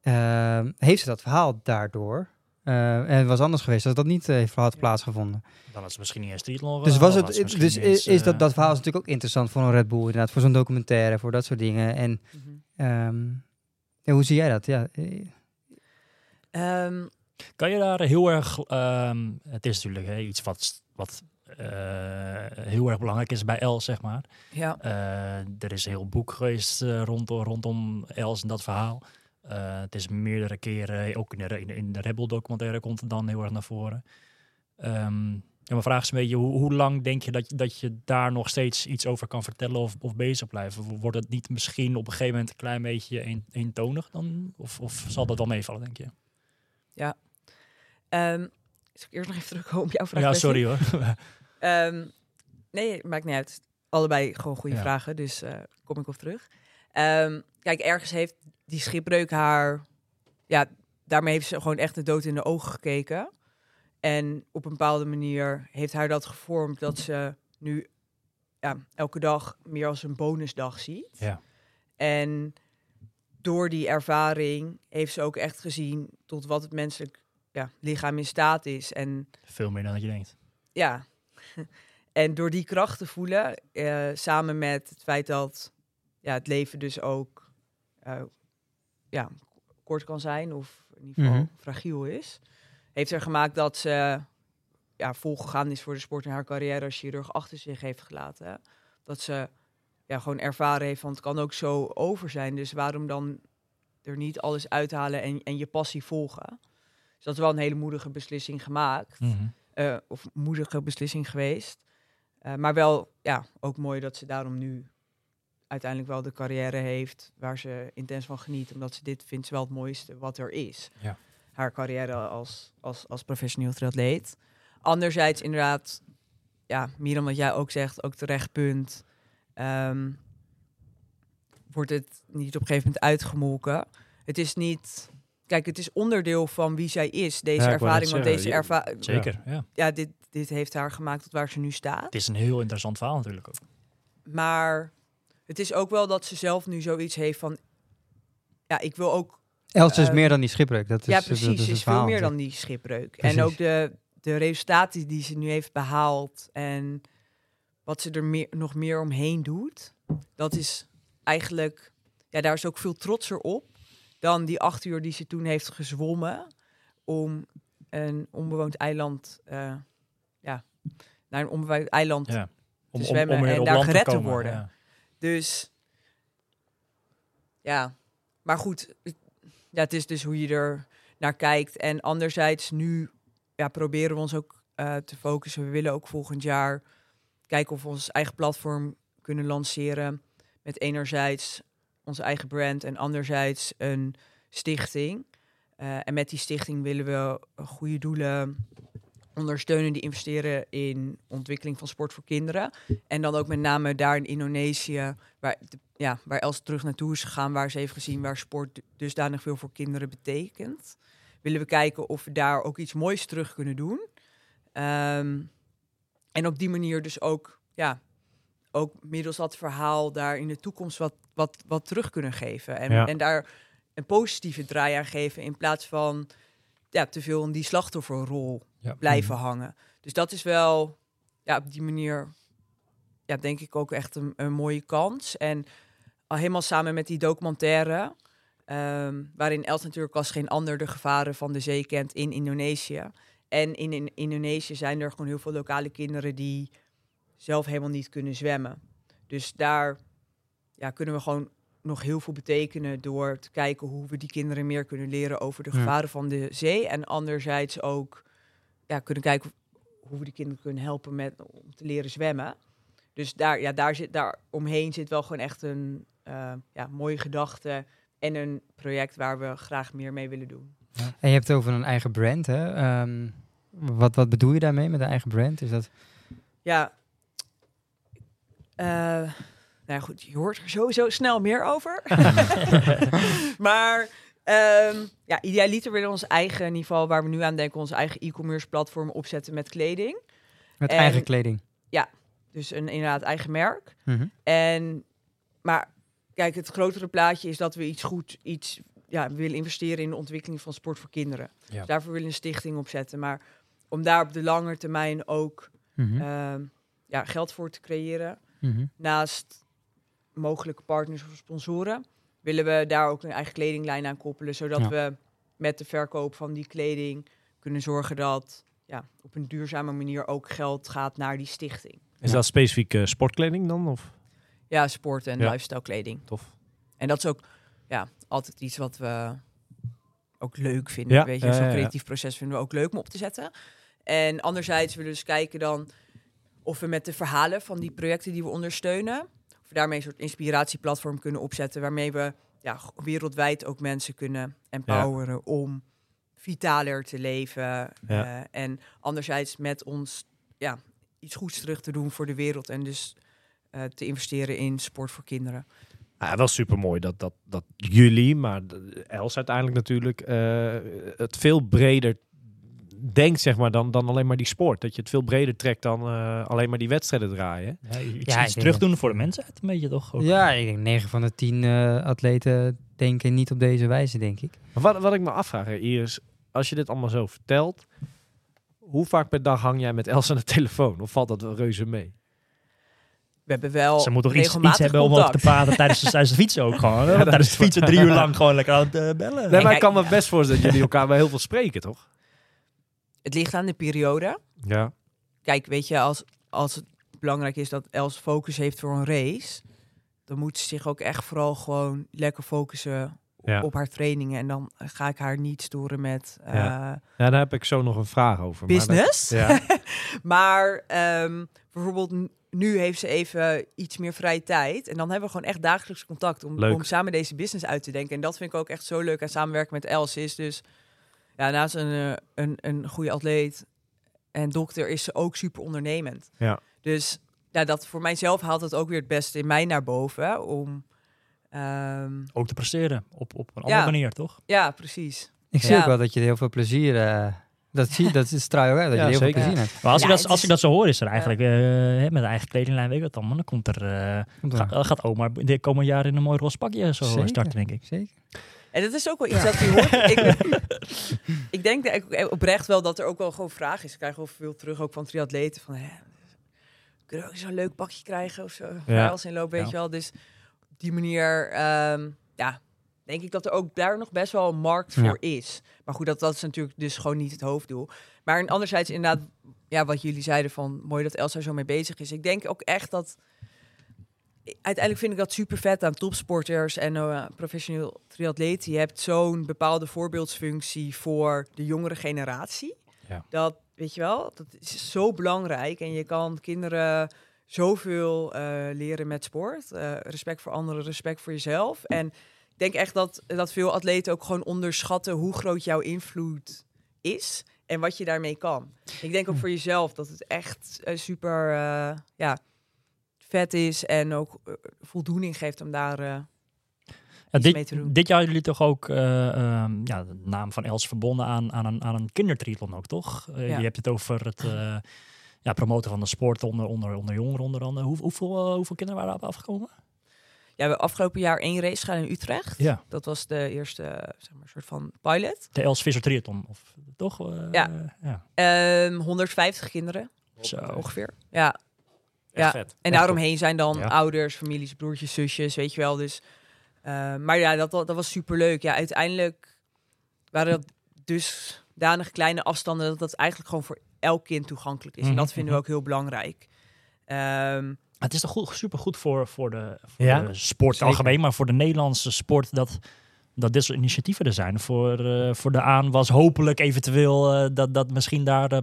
C: ehm, heeft ze dat verhaal daardoor... eh, en het was anders geweest als dat niet eh, had plaatsgevonden.
B: Dan is het misschien niet eens triathlon.
C: Dus, was het,
B: ze
C: dus is, is dat,
B: eh,
C: dat verhaal is natuurlijk ook interessant voor een Red Bull, inderdaad, voor zo'n documentaire, voor dat soort dingen. En
D: Mhm.
C: ehm, hoe zie jij dat? Ja, eh,
D: Ehm,
B: Kan je daar heel erg... ehm, het is natuurlijk hè, iets wat, wat eh, heel erg belangrijk is bij Els, zeg maar.
D: ja.
B: Eh, er is een heel boek geweest eh, rondom, rondom Els en dat verhaal. Het is meerdere keren, ook in de, in de, Rebel documentaire komt het dan heel erg naar voren. Ehm ja, mijn vraag is een beetje, hoe, hoe lang denk je dat, je dat je daar nog steeds iets over kan vertellen of, of bezig blijven? Wordt het niet misschien op een gegeven moment een klein beetje een, eentonig dan? Of, of zal dat wel meevallen, denk je?
D: Ehm, zal ik eerst nog even terugkomen op jouw vraag?
B: ja, sorry hoor.
D: Ehm, nee, maakt niet uit. Allebei gewoon goede
B: Ja.
D: vragen, dus eh, kom ik op terug. Ehm, kijk, ergens heeft die schipbreuk haar... Ja, daarmee heeft ze gewoon echt de dood in de ogen gekeken. En op een bepaalde manier heeft haar dat gevormd dat ze nu ja, elke dag meer als een bonusdag ziet.
B: Ja.
D: En door die ervaring heeft ze ook echt gezien tot wat het menselijk ja, lichaam in staat is. En
B: Veel meer dan dat je denkt.
D: ja. En door die kracht te voelen, eh, samen met het feit dat ja, het leven dus ook eh, ja, kort kan zijn of in ieder geval
C: Mhm.
D: fragiel is, heeft er gemaakt dat ze ja, volgegaan is voor de sport en haar carrière als chirurg achter zich heeft gelaten. Dat ze ja, gewoon ervaren heeft van het kan ook zo over zijn, dus waarom dan er niet alles uithalen en, en je passie volgen. Dus dat is wel een hele moedige beslissing gemaakt eh, of moedige beslissing geweest. Eh, maar wel, ja, ook mooi dat ze daarom nu uiteindelijk wel de carrière heeft waar ze intens van geniet. Omdat ze dit vindt ze wel het mooiste wat er is.
B: Ja.
D: Haar carrière als, als, als professioneel triatleet. Anderzijds inderdaad, ja, dan wat jij ook zegt, ook terecht punt. ehm, wordt het niet op een gegeven moment uitgemolken. Het is niet... Kijk, het is onderdeel van wie zij is, deze
A: Ja,
D: ervaring. Want deze ervaring
B: Zeker, ja.
D: ja, dit, dit heeft haar gemaakt tot waar ze nu staat.
B: Het is een heel interessant verhaal natuurlijk ook.
D: Maar het is ook wel dat ze zelf nu zoiets heeft van... Ja, ik wil ook...
C: Els is
D: Eh,
C: meer dan die schipbreuk. Dat is,
D: ja,
C: dat
D: precies.
C: is het
D: is veel meer dan die schipbreuk.
C: Precies.
D: En ook de, de resultaten die ze nu heeft behaald... en wat ze er meer, nog meer omheen doet... dat is eigenlijk... Ja, daar is ook veel trotser op... dan die acht uur die ze toen heeft gezwommen... om een onbewoond eiland... eh, ja, naar een onbewoond eiland
B: Ja.
D: te zwemmen en daar gered te
B: komen,
D: worden.
B: ja.
D: Dus ja, maar goed, het- ja, het is dus hoe je er naar kijkt. En anderzijds, nu ja, proberen we ons ook eh, te focussen. We willen ook volgend jaar kijken of we ons eigen platform kunnen lanceren. Met enerzijds onze eigen brand en anderzijds een stichting. Eh, en met die stichting willen we goede doelen ondersteunen die investeren in ontwikkeling van sport voor kinderen. En dan ook met name daar in Indonesië, waar, ja, waar Els terug naartoe is gegaan, waar ze heeft gezien waar sport du- dusdanig veel voor kinderen betekent. Willen we kijken of we daar ook iets moois terug kunnen doen. Ehm, en op die manier dus ook, ja, ook middels dat verhaal daar in de toekomst wat, wat, wat terug kunnen geven. En,
A: Ja.
D: en daar een positieve draai aan geven in plaats van ja, te veel in die slachtofferrol
B: Ja.
D: blijven hangen. Dus dat is wel ja, op die manier, ja, denk ik ook echt een, een mooie kans. En al helemaal samen met die documentaire, ehm, waarin Els natuurlijk als geen ander de gevaren van de zee kent in Indonesië. En in, in Indonesië zijn er gewoon heel veel lokale kinderen die zelf helemaal niet kunnen zwemmen. Dus daar ja, kunnen we gewoon nog heel veel betekenen door te kijken hoe we die kinderen meer kunnen leren over de
C: Ja.
D: gevaren van de zee. En anderzijds ook ja, kunnen kijken hoe we die kinderen kunnen helpen met, om te leren zwemmen. Dus daar, ja, daar, zit, daar omheen zit wel gewoon echt een eh, ja, mooie gedachte en een project waar we graag meer mee willen doen.
C: En je hebt het over een eigen brand, hè? Ehm, wat, wat bedoel je daarmee met een eigen brand? Is dat...
D: Ja, nou ja, goed, je hoort er sowieso snel meer over. maar ehm, ja, idealiter willen we ons eigen, geval waar we nu aan denken, onze eigen e-commerce platform opzetten met kleding.
C: Met
D: En-
C: eigen kleding.
D: Dus een inderdaad eigen merk.
C: Mhm.
D: En, maar kijk, het grotere plaatje is dat we iets goed, iets, ja, we willen investeren in de ontwikkeling van sport voor kinderen.
B: Ja.
D: Dus daarvoor willen we een stichting opzetten. Maar om daar op de lange termijn ook
C: Mhm.
D: ehm, ja, geld voor te creëren,
C: Mhm.
D: naast mogelijke partners of sponsoren, willen we daar ook een eigen kledinglijn aan koppelen, zodat
C: Ja.
D: we met de verkoop van die kleding kunnen zorgen dat ja, op een duurzame manier ook geld gaat naar die stichting.
A: Is
C: Ja.
A: dat specifiek eh, sportkleding dan? Of?
D: Ja, sport en
A: Ja.
D: lifestyle kleding.
A: Tof.
D: En dat is ook ja, altijd iets wat we ook leuk vinden.
A: Ja,
D: weet je, zo'n creatief proces vinden we ook leuk om op te zetten. En anderzijds willen we dus kijken dan of we met de verhalen van die projecten die we ondersteunen, of we daarmee een soort inspiratieplatform kunnen opzetten, waarmee we ja, wereldwijd ook mensen kunnen empoweren om vitaler te leven.
A: Ja.
D: eh, en anderzijds met ons ja, iets goeds terug te doen voor de wereld en dus eh, te investeren in sport voor kinderen.
A: Ja, wel super mooi dat, dat, dat jullie, maar Els uiteindelijk natuurlijk, eh, het veel breder denkt, zeg maar, dan, dan alleen maar die sport. Dat je het veel breder trekt dan eh, alleen maar die wedstrijden draaien.
B: Ja, iets,
C: Ja, ik
B: iets
C: denk
B: terug doen voor de mensheid, een beetje toch? Ook.
C: Ja, ik denk 9 van de 10 eh, atleten denken niet op deze wijze, denk ik.
A: Maar wat, wat ik me afvraag, hè, Iris, als je dit allemaal zo vertelt, hoe vaak per dag hang jij met Els aan de telefoon? Of valt dat wel reuze mee?
D: We hebben wel
B: Ze moeten toch iets, hebben om over te praten tijdens, de- tijdens het fietsen ook gewoon.
A: dat
B: tijdens
A: is
B: het fietsen drie uur lang gewoon lekker aan het eh, bellen.
A: Nee, maar ik kan me best voorstellen dat jullie elkaar wel heel veel spreken, toch?
D: Het ligt aan de periode.
A: Ja.
D: Kijk, weet je, als, als het belangrijk is dat Els focus heeft voor een race, dan moet ze zich ook echt vooral gewoon lekker focussen op,
A: Ja.
D: op haar trainingen. En dan ga ik haar niet storen met eh,
A: Ja. ja, daar heb ik zo nog een vraag over. maar dat-
D: business.
A: ja.
D: Maar ehm, bijvoorbeeld n- nu heeft ze even iets meer vrije tijd. En dan hebben we gewoon echt dagelijks contact om,
A: Leuk.
D: om samen deze business uit te denken. En dat vind ik ook echt zo leuk aan samenwerken met Els. Is dus ja, naast een, eh, een, een goede atleet en dokter is ze ook super ondernemend.
A: Ja.
D: Dus ja, dat voor mijzelf haalt het ook weer het beste in mij naar boven. Om, ehm,
B: Ook te presteren op, op een andere
D: Ja.
B: manier, toch?
D: ja, precies.
C: Ik zie
D: Ja.
C: ook wel dat je heel veel plezier... eh, dat zie dat is trouw ook uit, dat
A: Ja,
C: je heel
A: zeker.
C: veel plezier hebt.
B: Maar als,
D: Ja,
B: ik, dat, als ik dat zo hoor, is er eigenlijk eh, hè, met de eigen kledinglijn, weet ik wat allemaal. Dan komt er,
C: Komt
B: ga-
C: wel.
B: gaat oma de komende jaren in een mooi roze pakje zo
C: Zeker.
B: starten, denk ik.
C: Zeker.
D: En dat is ook wel iets dat je hoort. ik, ik denk dat ik, oprecht wel dat er ook wel gewoon vraag is. Ik krijg wel veel terug ook van triatleten. Van, hè, kunnen we ook zo'n leuk pakje krijgen of zo?
A: Ja.
D: In loop, weet je wel. Dus op die manier, ehm, ja, denk ik dat er ook daar nog best wel een markt
C: Ja.
D: voor is. Maar goed, dat, dat is natuurlijk dus gewoon niet het hoofddoel. Maar anderzijds inderdaad, ja, wat jullie zeiden van mooi dat Elsa zo mee bezig is. Ik denk ook echt dat uiteindelijk vind ik dat super vet aan topsporters en eh, professioneel triatleten. Je hebt zo'n bepaalde voorbeeldsfunctie voor de jongere generatie.
A: Ja.
D: Dat, weet je wel, dat is zo belangrijk. En je kan kinderen zoveel eh, leren met sport. Eh, respect voor anderen, respect voor jezelf. En ik denk echt dat, dat veel atleten ook gewoon onderschatten hoe groot jouw invloed is. En wat je daarmee kan. Ik denk ook voor jezelf dat het echt super ja, vet is. En ook eh, voldoening geeft om daar... eh,
B: Ja,
D: iets mee te doen.
B: dit, dit jaar jullie toch ook eh, ehm, ja, de naam van Els verbonden aan, aan een, aan een kindertriathlon ook, toch?
D: Ja.
B: Je hebt het over het ja, promoten van de sport onder, onder, onder jongeren onder andere. Hoe, hoeveel, hoeveel kinderen waren daarop afgekomen?
D: Ja, we hebben afgelopen jaar één race gedaan in Utrecht.
B: Ja.
D: Dat was de eerste zeg maar, soort van pilot.
B: De Els Visser Triathlon, of toch?
D: Ja.
B: ja.
D: Ehm 150 kinderen
B: Zo.
D: ongeveer. Ja.
A: Echt
D: Ja.
A: vet.
D: En
A: Echt
D: daaromheen zijn dan
B: Ja.
D: ouders, families, broertjes, zusjes, weet je wel. Dus, eh, maar ja, dat, dat was super leuk. Ja, uiteindelijk waren dat dus danig kleine afstanden dat dat eigenlijk gewoon voor elk kind toegankelijk is. En
B: Mhm,
D: dat vinden we
B: mhm.
D: ook heel belangrijk. Ehm,
B: Het is toch goed, super goed voor, voor, de, voor
A: Ja.
B: de sport
C: Zeker.
B: algemeen, maar voor de Nederlandse sport dat, dat dit soort initiatieven er zijn. Voor, eh, voor de aanwas hopelijk eventueel eh, dat, dat misschien daar,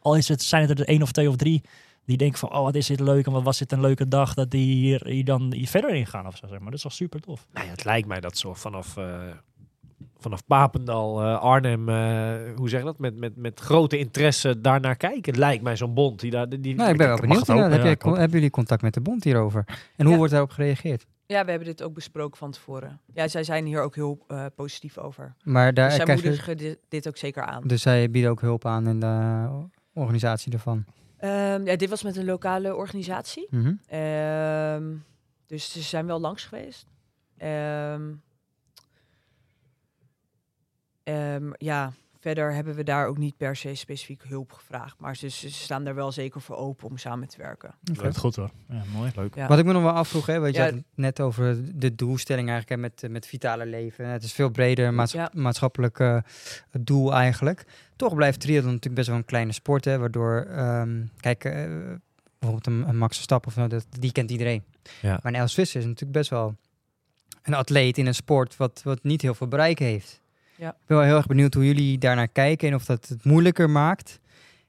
B: al is het, zijn het er één of twee of drie, die denken van, oh wat is dit leuk en wat was dit een leuke dag, dat die hier, hier dan hier verder in gaan of zo. Zeg maar. Dat is toch super tof.
A: Nou ja, het lijkt mij dat zo vanaf eh, vanaf Papendal, eh, Arnhem, eh, hoe zeg je dat? Met, met, met grote interesse daarnaar kijken. Lijkt mij zo'n bond die daar. Die, die-
C: Nou, ik ben wel benieuwd.
B: het
C: Heb
B: ja,
C: jij- hebben jullie contact met de bond hierover? En hoe
D: Ja.
C: wordt daarop gereageerd?
D: Ja, we hebben dit ook besproken van tevoren. Ja, zij zijn hier ook heel eh, positief over.
C: Maar daar
D: Dus zij
C: je,
D: moedigen dit, dit ook zeker aan.
C: dus zij bieden ook hulp aan in de organisatie ervan.
D: Ehm, ja, dit was met een lokale organisatie.
C: Mhm.
D: Ehm, dus ze zijn wel langs geweest. Ehm, ja, verder hebben we daar ook niet per se specifiek hulp gevraagd. Maar ze, ze staan daar wel zeker voor open om samen te werken.
B: Goed hoor. Ja, mooi. Leuk.
D: Ja.
C: Wat ik me nog wel afvroeg, hè, want je
D: Ja.
C: had het net over de doelstelling eigenlijk hè, met, met vitale leven. Het is veel breder maats- maatschappelijk eh, doel eigenlijk. Toch blijft triathlon natuurlijk best wel een kleine sport, hè, waardoor, ehm, kijk, eh, bijvoorbeeld een, een Max Verstappen, of zo, dat, die kent iedereen.
A: Ja.
C: Maar een Els Visser is natuurlijk best wel een atleet in een sport wat, wat niet heel veel bereik heeft.
D: Ja.
C: Ik ben wel heel erg benieuwd hoe jullie daarnaar kijken en of dat het moeilijker maakt.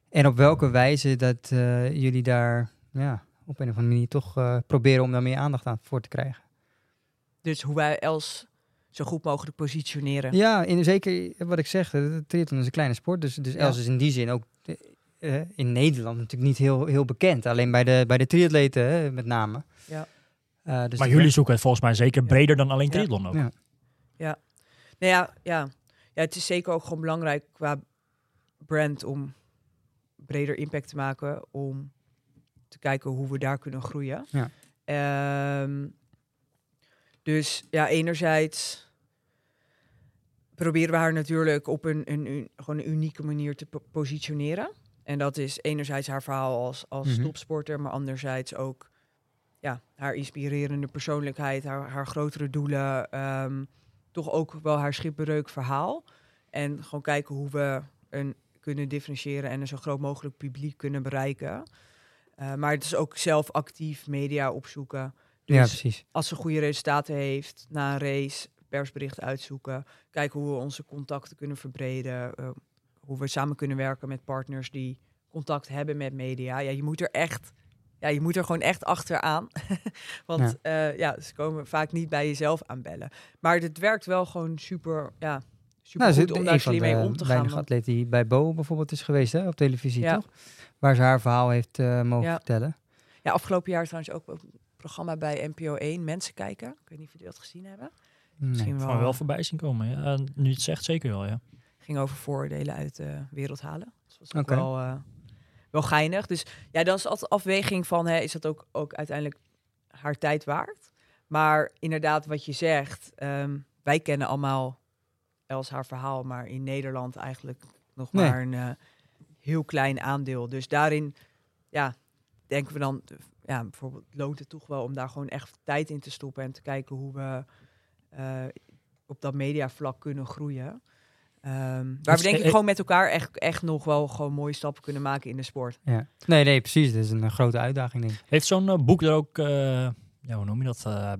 C: En op welke wijze dat eh, jullie daar ja, op een of andere manier toch eh, proberen om daar meer aandacht aan voor te krijgen.
D: Dus hoe wij Els zo goed mogelijk positioneren.
C: Ja, in, zeker wat ik zeg, triathlon is een kleine sport. Dus, dus
D: Ja.
C: Els is in die zin ook eh, in Nederland natuurlijk niet heel, heel bekend. Alleen bij de, bij de triatleten met name.
D: Ja.
C: Eh, dus
B: maar jullie zoeken het volgens mij zeker breder dan alleen
D: Ja.
B: triathlon ook.
C: Ja.
D: Nou ja, ja. Ja, het is zeker ook gewoon belangrijk qua brand om breder impact te maken. Om te kijken hoe we daar kunnen groeien.
C: Ja.
D: Ehm, dus ja, enerzijds proberen we haar natuurlijk op een, een, een- gewoon een unieke manier te po- positioneren. En dat is enerzijds haar verhaal als, als
C: Mhm.
D: topsporter, maar anderzijds ook ja, haar inspirerende persoonlijkheid, haar, haar grotere doelen, ehm, toch ook wel haar schipbreuk verhaal. En gewoon kijken hoe we een kunnen differentiëren en een zo groot mogelijk publiek kunnen bereiken. Eh, maar het is ook zelf actief media opzoeken. Dus
C: ja, precies.
D: als ze goede resultaten heeft na een race, persbericht uitzoeken. Kijken hoe we onze contacten kunnen verbreden. eh, hoe we samen kunnen werken met partners die contact hebben met media. Ja, je moet er echt, ja, je moet er gewoon echt achteraan. Want ja. ja, ze komen vaak niet bij jezelf aanbellen. Maar het werkt wel gewoon super, ja, super
C: Nou, ze-
D: goed om daar
C: een
D: slim mee
C: de
D: om te gaan. want-
C: atleten die bij Bo bijvoorbeeld is geweest hè, op televisie,
D: Ja.
C: toch? Waar ze haar verhaal heeft eh, mogen
D: Ja.
C: vertellen.
D: Ja, afgelopen jaar trouwens ook een programma bij NPO 1, Mensen kijken. Ik weet niet of jullie dat gezien hebben.
C: Nee.
D: Misschien
B: Van
D: wel,
B: wel voorbij zien komen. Ja. Nu het zegt, zeker wel, ja.
D: ging over vooroordelen uit de wereld halen. Dus dat was ook
C: Oké.
D: wel, eh, wel geinig. Dus ja, dan is altijd afweging van, hè, is dat ook, ook uiteindelijk haar tijd waard? Maar inderdaad, wat je zegt, ehm, wij kennen allemaal Els haar verhaal, maar in Nederland eigenlijk nog
C: Nee.
D: maar een eh, heel klein aandeel. Dus daarin, ja, denken we dan, ja, bijvoorbeeld loont het toch wel om daar gewoon echt tijd in te stoppen en te kijken hoe we eh, op dat mediavlak kunnen groeien. Ehm, waar we denk ik
B: e-
D: gewoon met elkaar echt, echt nog wel gewoon mooie stappen kunnen maken in de sport.
C: Ja. Nee, nee, precies. Dat is een eh, grote uitdaging, denk ik.
B: Heeft zo'n eh, boek er ook, eh, ja, hoe noem je dat, eh,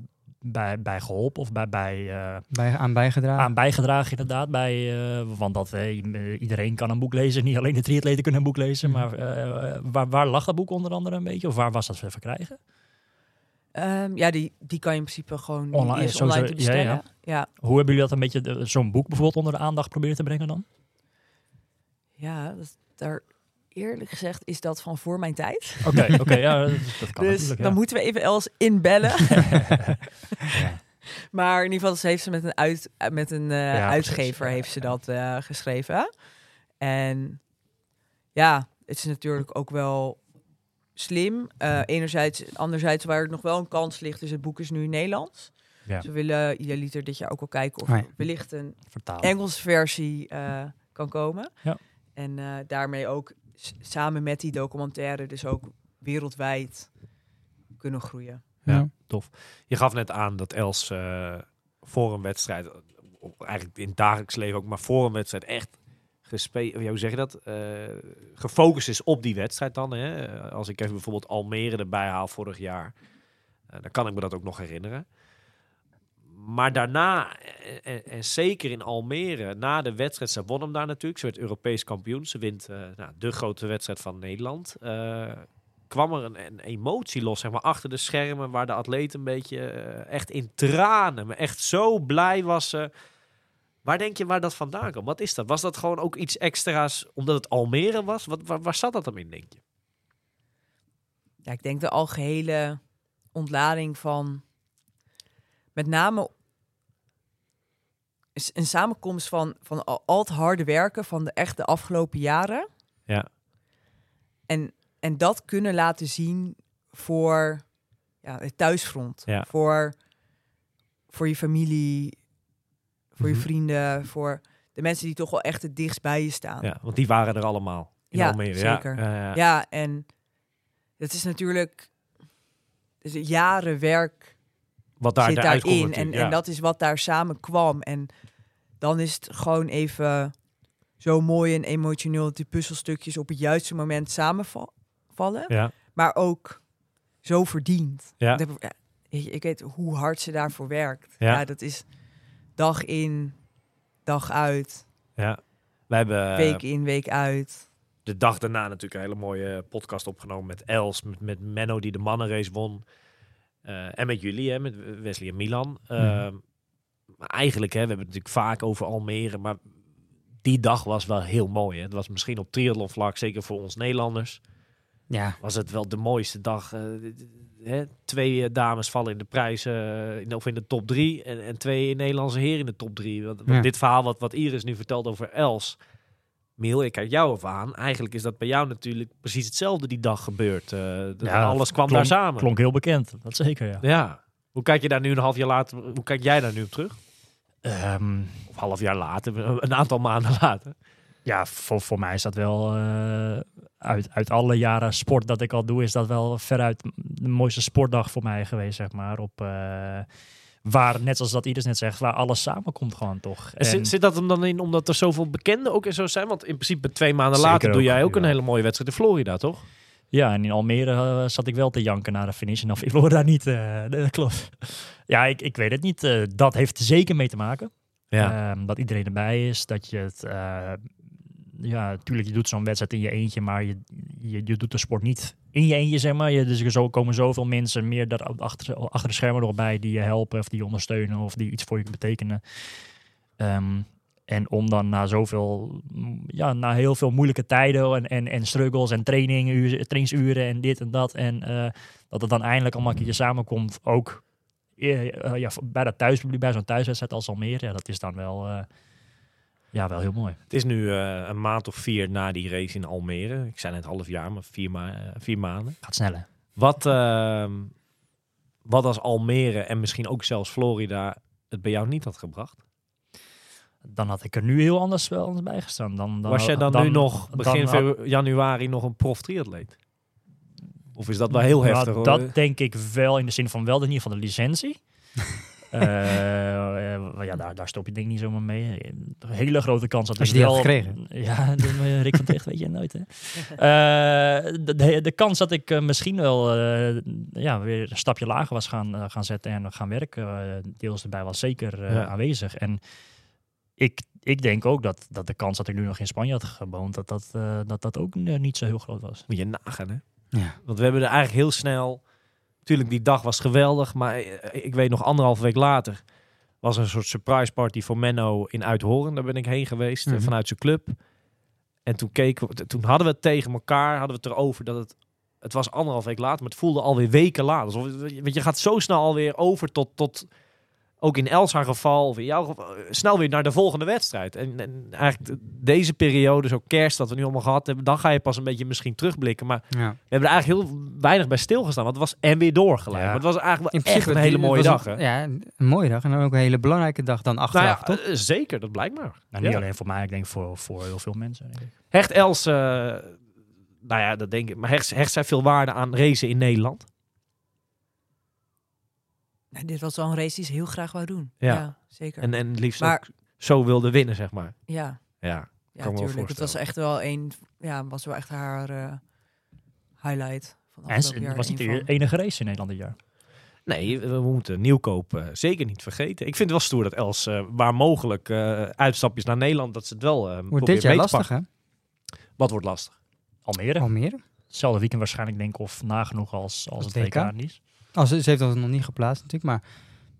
B: bij, bij geholpen of bij, bij eh,
C: Bij, aan bijgedragen.
B: aan bijgedragen inderdaad? Bij, eh, want dat, eh, iedereen kan een boek lezen, niet alleen de triatleten kunnen een boek lezen.
C: Mhm.
B: Maar eh, waar, waar lag dat boek onder andere een beetje? Of waar was dat te verkrijgen?
D: Ehm, ja, die, die kan je in principe gewoon
B: Online,
D: is online te
B: ja, ja.
D: bestellen. Ja,
B: Hoe hebben jullie dat een beetje, eh, zo'n boek bijvoorbeeld onder de aandacht proberen te brengen dan?
D: ja, dat, daar eerlijk gezegd is dat van voor mijn tijd.
B: Oké, oké, ja, dat, dat kan
D: dus
B: natuurlijk.
D: dan moeten we even Els inbellen.
B: Ja.
D: Maar in ieder geval, ze heeft ze met een, uit, eh, met een eh,
B: Ja,
D: uitgever heeft ze
B: ja.
D: dat eh, geschreven. En ja, het is natuurlijk ook wel slim. Eh, enerzijds, anderzijds waar het nog wel een kans ligt, is het boek is nu in Nederlands.
B: Ja.
D: Dus we willen idealiter dit jaar ook wel kijken of er wellicht een. Engelse versie eh, kan komen.
B: Ja.
D: En eh, daarmee ook samen met die documentaire dus ook wereldwijd kunnen groeien.
A: Ja, tof. Je gaf net aan dat Els eh, voor een wedstrijd, eigenlijk in het dagelijks leven ook, maar voor een wedstrijd echt gespe hoe zeg je dat? Eh, gefocust is op die wedstrijd dan. Hè? Eh, Als ik even bijvoorbeeld Almere erbij haal vorig jaar, eh, dan kan ik me dat ook nog herinneren. Maar daarna, en, en, zeker in Almere, na de wedstrijd, ze won hem daar natuurlijk. Ze werd Europees kampioen. Ze wint eh, nou, de grote wedstrijd van Nederland. Eh, kwam er een, emotie los, zeg maar, achter de schermen, waar de atleet een beetje eh, echt in tranen, maar echt zo blij was ze Waar denk je waar dat vandaan komt? Wat is dat? Was dat gewoon ook iets extra's omdat het Almere was? Wat, waar, waar zat dat dan in, denk je?
D: Ja, ik denk de algehele ontlading van met name een samenkomst van, van al, al het harde werken van de echt de afgelopen jaren.
A: Ja.
D: En, en dat kunnen laten zien voor ja, het thuisfront.
A: Ja.
D: Voor, voor je familie, voor
A: Mhm.
D: je vrienden, voor de mensen die toch wel echt het dichtst bij je staan.
A: Ja, want die waren er allemaal in
D: Ja,
A: Almere.
D: zeker.
A: Ja, ja, ja.
D: Ja, en het is natuurlijk is jaren werk
A: Wat daar
D: zit daarin. En, en dat is wat daar samen kwam. En dan is het gewoon even zo mooi en emotioneel dat die puzzelstukjes op het juiste moment samenvallen.
A: Ja,
D: Maar ook zo verdiend.
A: Ja.
D: Ik- ik weet hoe hard ze daarvoor werkt.
A: Ja,
D: dat is dag in, dag uit,
A: ja. We hebben eh,
D: week in, week uit.
A: de dag daarna natuurlijk een hele mooie podcast opgenomen met Els, met, met Menno die de mannenrace won. Eh, en met jullie, hè, met Wesley en Milan. Ehm, Maar eigenlijk, hè, we hebben het natuurlijk vaak over Almere, maar die dag was wel heel mooi. Hè. Het was misschien op triathlonvlak, zeker voor ons Nederlanders,
C: Ja,
A: was het wel de mooiste dag. eh, hè. Twee eh, dames vallen in de prijs, eh, in, of in de top drie, en, en twee Nederlandse heren in de top drie. Want,
C: Ja.
A: dit verhaal wat, wat Iris nu vertelt over Els, Miel, ik kijk jou even aan. Eigenlijk is dat bij jou natuurlijk precies hetzelfde die dag gebeurd.
B: Ja,
A: alles kwam
B: klonk-
A: daar samen.
B: Klonk heel bekend, dat zeker, ja.
A: Ja. Hoe kijk je daar nu een half jaar later, hoe kijk jij daar nu op terug?
B: Ehm,
A: Of half jaar later, een aantal maanden later.
B: Ja, voor, voor mij is dat wel eh, uit, uit alle jaren sport dat ik al doe, is dat wel veruit de mooiste sportdag voor mij geweest, zeg maar. Op, eh, waar, net zoals dat Iris net zegt, waar alles samenkomt gewoon toch.
A: En zit, zit dat hem dan in omdat er zoveel bekenden ook in zo zijn? Want in principe twee maanden later doe jij ook een
B: ja.
A: hele mooie wedstrijd in Florida, toch?
B: Ja, en in Almere eh, zat ik wel te janken na de finish. En of ik daar niet. eh, dat klopt. Ja, ik, ik weet het niet. Dat heeft er zeker mee te maken. Ehm, dat iedereen erbij is. Dat je het. Ja, natuurlijk, je doet zo'n wedstrijd in je eentje, maar je, je, je doet de sport niet in je eentje, zeg maar. Je, dus er komen zoveel mensen meer daar achter, achter de schermen nog bij die je helpen of die je ondersteunen of die iets voor je betekenen. Ehm, en om dan na zoveel, ja, na heel veel moeilijke tijden en, en, en struggles en training, uur- trainingsuren en dit en dat. En eh, dat het dan eindelijk allemaal een keertje samenkomt. Ook eh, ja, bij dat thuispubliek, bij zo'n thuiswedstrijd als Almere. Ja, dat is dan wel, eh, ja, wel heel mooi.
A: Het is nu eh, een maand of vier na die race in Almere. Ik zei net half jaar, maar vier, ma eh, vier maanden.
B: Gaat sneller.
A: Wat, ehm, wat als Almere en misschien ook zelfs Florida het bij jou niet had gebracht?
B: Dan had ik er nu heel anders wel anders bij gestaan. Dan, dan,
A: Was jij dan, nu nog begin
B: dan-
A: januari nog een prof triatleet? Of is dat wel heel
B: Nou,
A: heftig? hoor?
B: Dat denk ik wel in de zin van wel in ieder geval de licentie. Eh, eh, ja, daar, daar stop je denk ik niet zomaar mee. Een hele grote kans dat
C: Als je die had
B: wel...
C: gekregen.
B: Ja, de, Rick van Ticht weet je nooit. Hè? Eh, de, de, de kans dat ik misschien wel eh, ja, weer een stapje lager was gaan, gaan zetten en gaan werken, deels erbij was zeker eh,
A: Ja.
B: aanwezig. En ik, ik denk ook dat, dat de kans dat ik nu nog in Spanje had gewoond, dat dat, eh, dat, dat ook niet zo heel groot was.
A: Moet je nagaan, hè?
C: Ja.
A: Want we hebben er eigenlijk heel snel... Tuurlijk, die dag was geweldig, maar eh, ik weet nog anderhalf week later... was er een soort surprise party voor Menno in Uithoren. Daar ben ik heen geweest, eh,
C: Mhm.
A: vanuit zijn club. En toen, keken we, toen hadden we het tegen elkaar, hadden we het erover dat het... Het was anderhalf week later, maar het voelde alweer weken later. Alsof, weet je, je gaat zo snel alweer over tot... tot ook in Els haar geval, of in jouw geval, eh, snel weer naar de volgende wedstrijd. En, en eigenlijk de- deze periode, zo kerst dat we nu allemaal gehad hebben, dan ga je pas een beetje misschien terugblikken. Maar
C: Ja.
A: we hebben er eigenlijk heel weinig bij stilgestaan. Want het was en weer doorgeleid.
B: Ja.
A: Maar het was eigenlijk wel echt een hele mooie dag.
C: een-? Ja, een mooie dag. En dan ook een hele belangrijke dag dan
A: Nou
C: achteraf,
A: ja,
C: toch?
A: eh, zeker, dat blijkt maar.
B: Nou, niet
A: Ja.
B: alleen voor mij, ik denk voor, voor heel veel mensen. Denk ik.
A: Hecht Els, eh, nou ja, dat denk ik. Maar hecht, hecht zij veel waarde aan racen in Nederland?
D: Dit was wel een race die ze heel graag wou doen.
A: Ja.
D: Ja, zeker.
A: En, en liefst
D: Maar-
A: ook zo wilde winnen, zeg maar.
D: ja,
A: Ja,
D: ja
A: Kan me.
D: Het was echt wel een, ja, was wel echt haar eh, highlight van
B: En
D: jaar.
B: was niet de
D: van-
B: enige race in Nederland dit jaar.
A: Nee, we moeten nieuwkoop eh, zeker niet vergeten. Ik vind het wel stoer dat Els, eh, waar mogelijk, eh, uitstapjes naar Nederland, dat ze het wel eh
C: Wordt dit jaar
A: mee te
C: lastig,
A: pakken.
C: hè?
A: Wat wordt lastig?
B: Almere.
C: Almere.
B: Hetzelfde weekend waarschijnlijk denk ik of nagenoeg als, als
C: Het
B: het WK
C: WK?
B: niet.
C: Oh, ze, ze heeft dat nog niet geplaatst natuurlijk,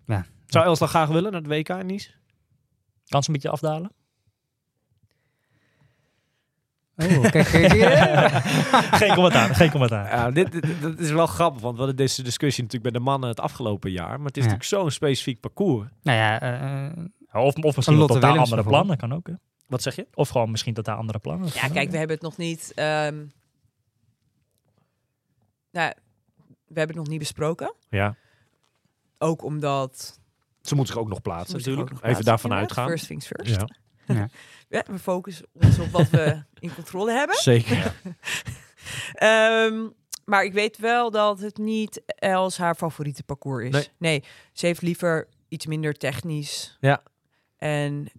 C: maar
A: Zou Els dan graag willen naar het WK in Nice?
B: Kan ze een beetje afdalen?
C: Oh, kijk,
B: geen commentaar, geen commentaar.
A: Ja, dit, dit, dat is wel grappig, want we hadden deze discussie natuurlijk bij de mannen het afgelopen jaar. Maar het is
C: Ja.
A: natuurlijk zo'n specifiek parcours.
C: nou ja, eh,
B: Of, of misschien
C: Lotte
B: totaal
C: Willems
B: andere plannen, kan ook. Hè?
A: Wat zeg je?
B: Of gewoon misschien totaal andere plannen.
D: Ja, kijk,
B: ook,
D: we hebben het nog niet. ehm, nou, we hebben het nog niet besproken.
A: Ja.
D: Ook omdat.
A: Ze moeten zich ook nog plaatsen natuurlijk. Even daarvan uitgaan.
D: First things first.
A: Ja.
D: Ja, we focussen ons op wat we in controle hebben.
A: Zeker.
D: Ehm, maar ik weet wel dat het niet Els haar favoriete parcours is.
A: Nee.
D: Nee, ze heeft liever iets minder technisch.
A: Ja.
D: En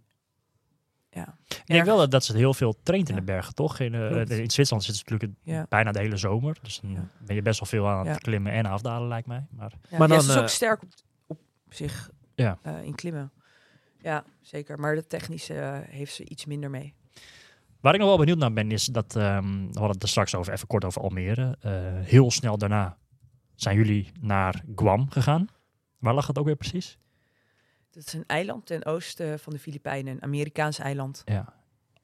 D: ja.
B: Ik denk wel dat, dat ze heel veel traint in
D: Ja.
B: de bergen, toch? In, eh,
D: Klopt.
B: in Zwitserland zit ze natuurlijk
D: Ja.
B: bijna de hele zomer. Dus dan
D: Ja.
B: ben je best wel veel aan het
D: Ja.
B: klimmen en afdalen, lijkt mij. Maar
D: Ja,
A: Maar
D: ja,
A: dan,
D: ze is ook
A: eh,
D: sterk op, op zich
B: Ja.
D: eh, in klimmen. Ja, zeker. Maar de technische eh, heeft ze iets minder mee.
B: waar ik nog wel benieuwd naar ben, is dat... ehm, we hadden het er straks over, even kort over Almere. Eh, heel snel daarna zijn jullie naar Guam gegaan. Waar lag het ook weer precies?
D: Het is een eiland ten oosten van de Filipijnen, een Amerikaans eiland.
B: Ja.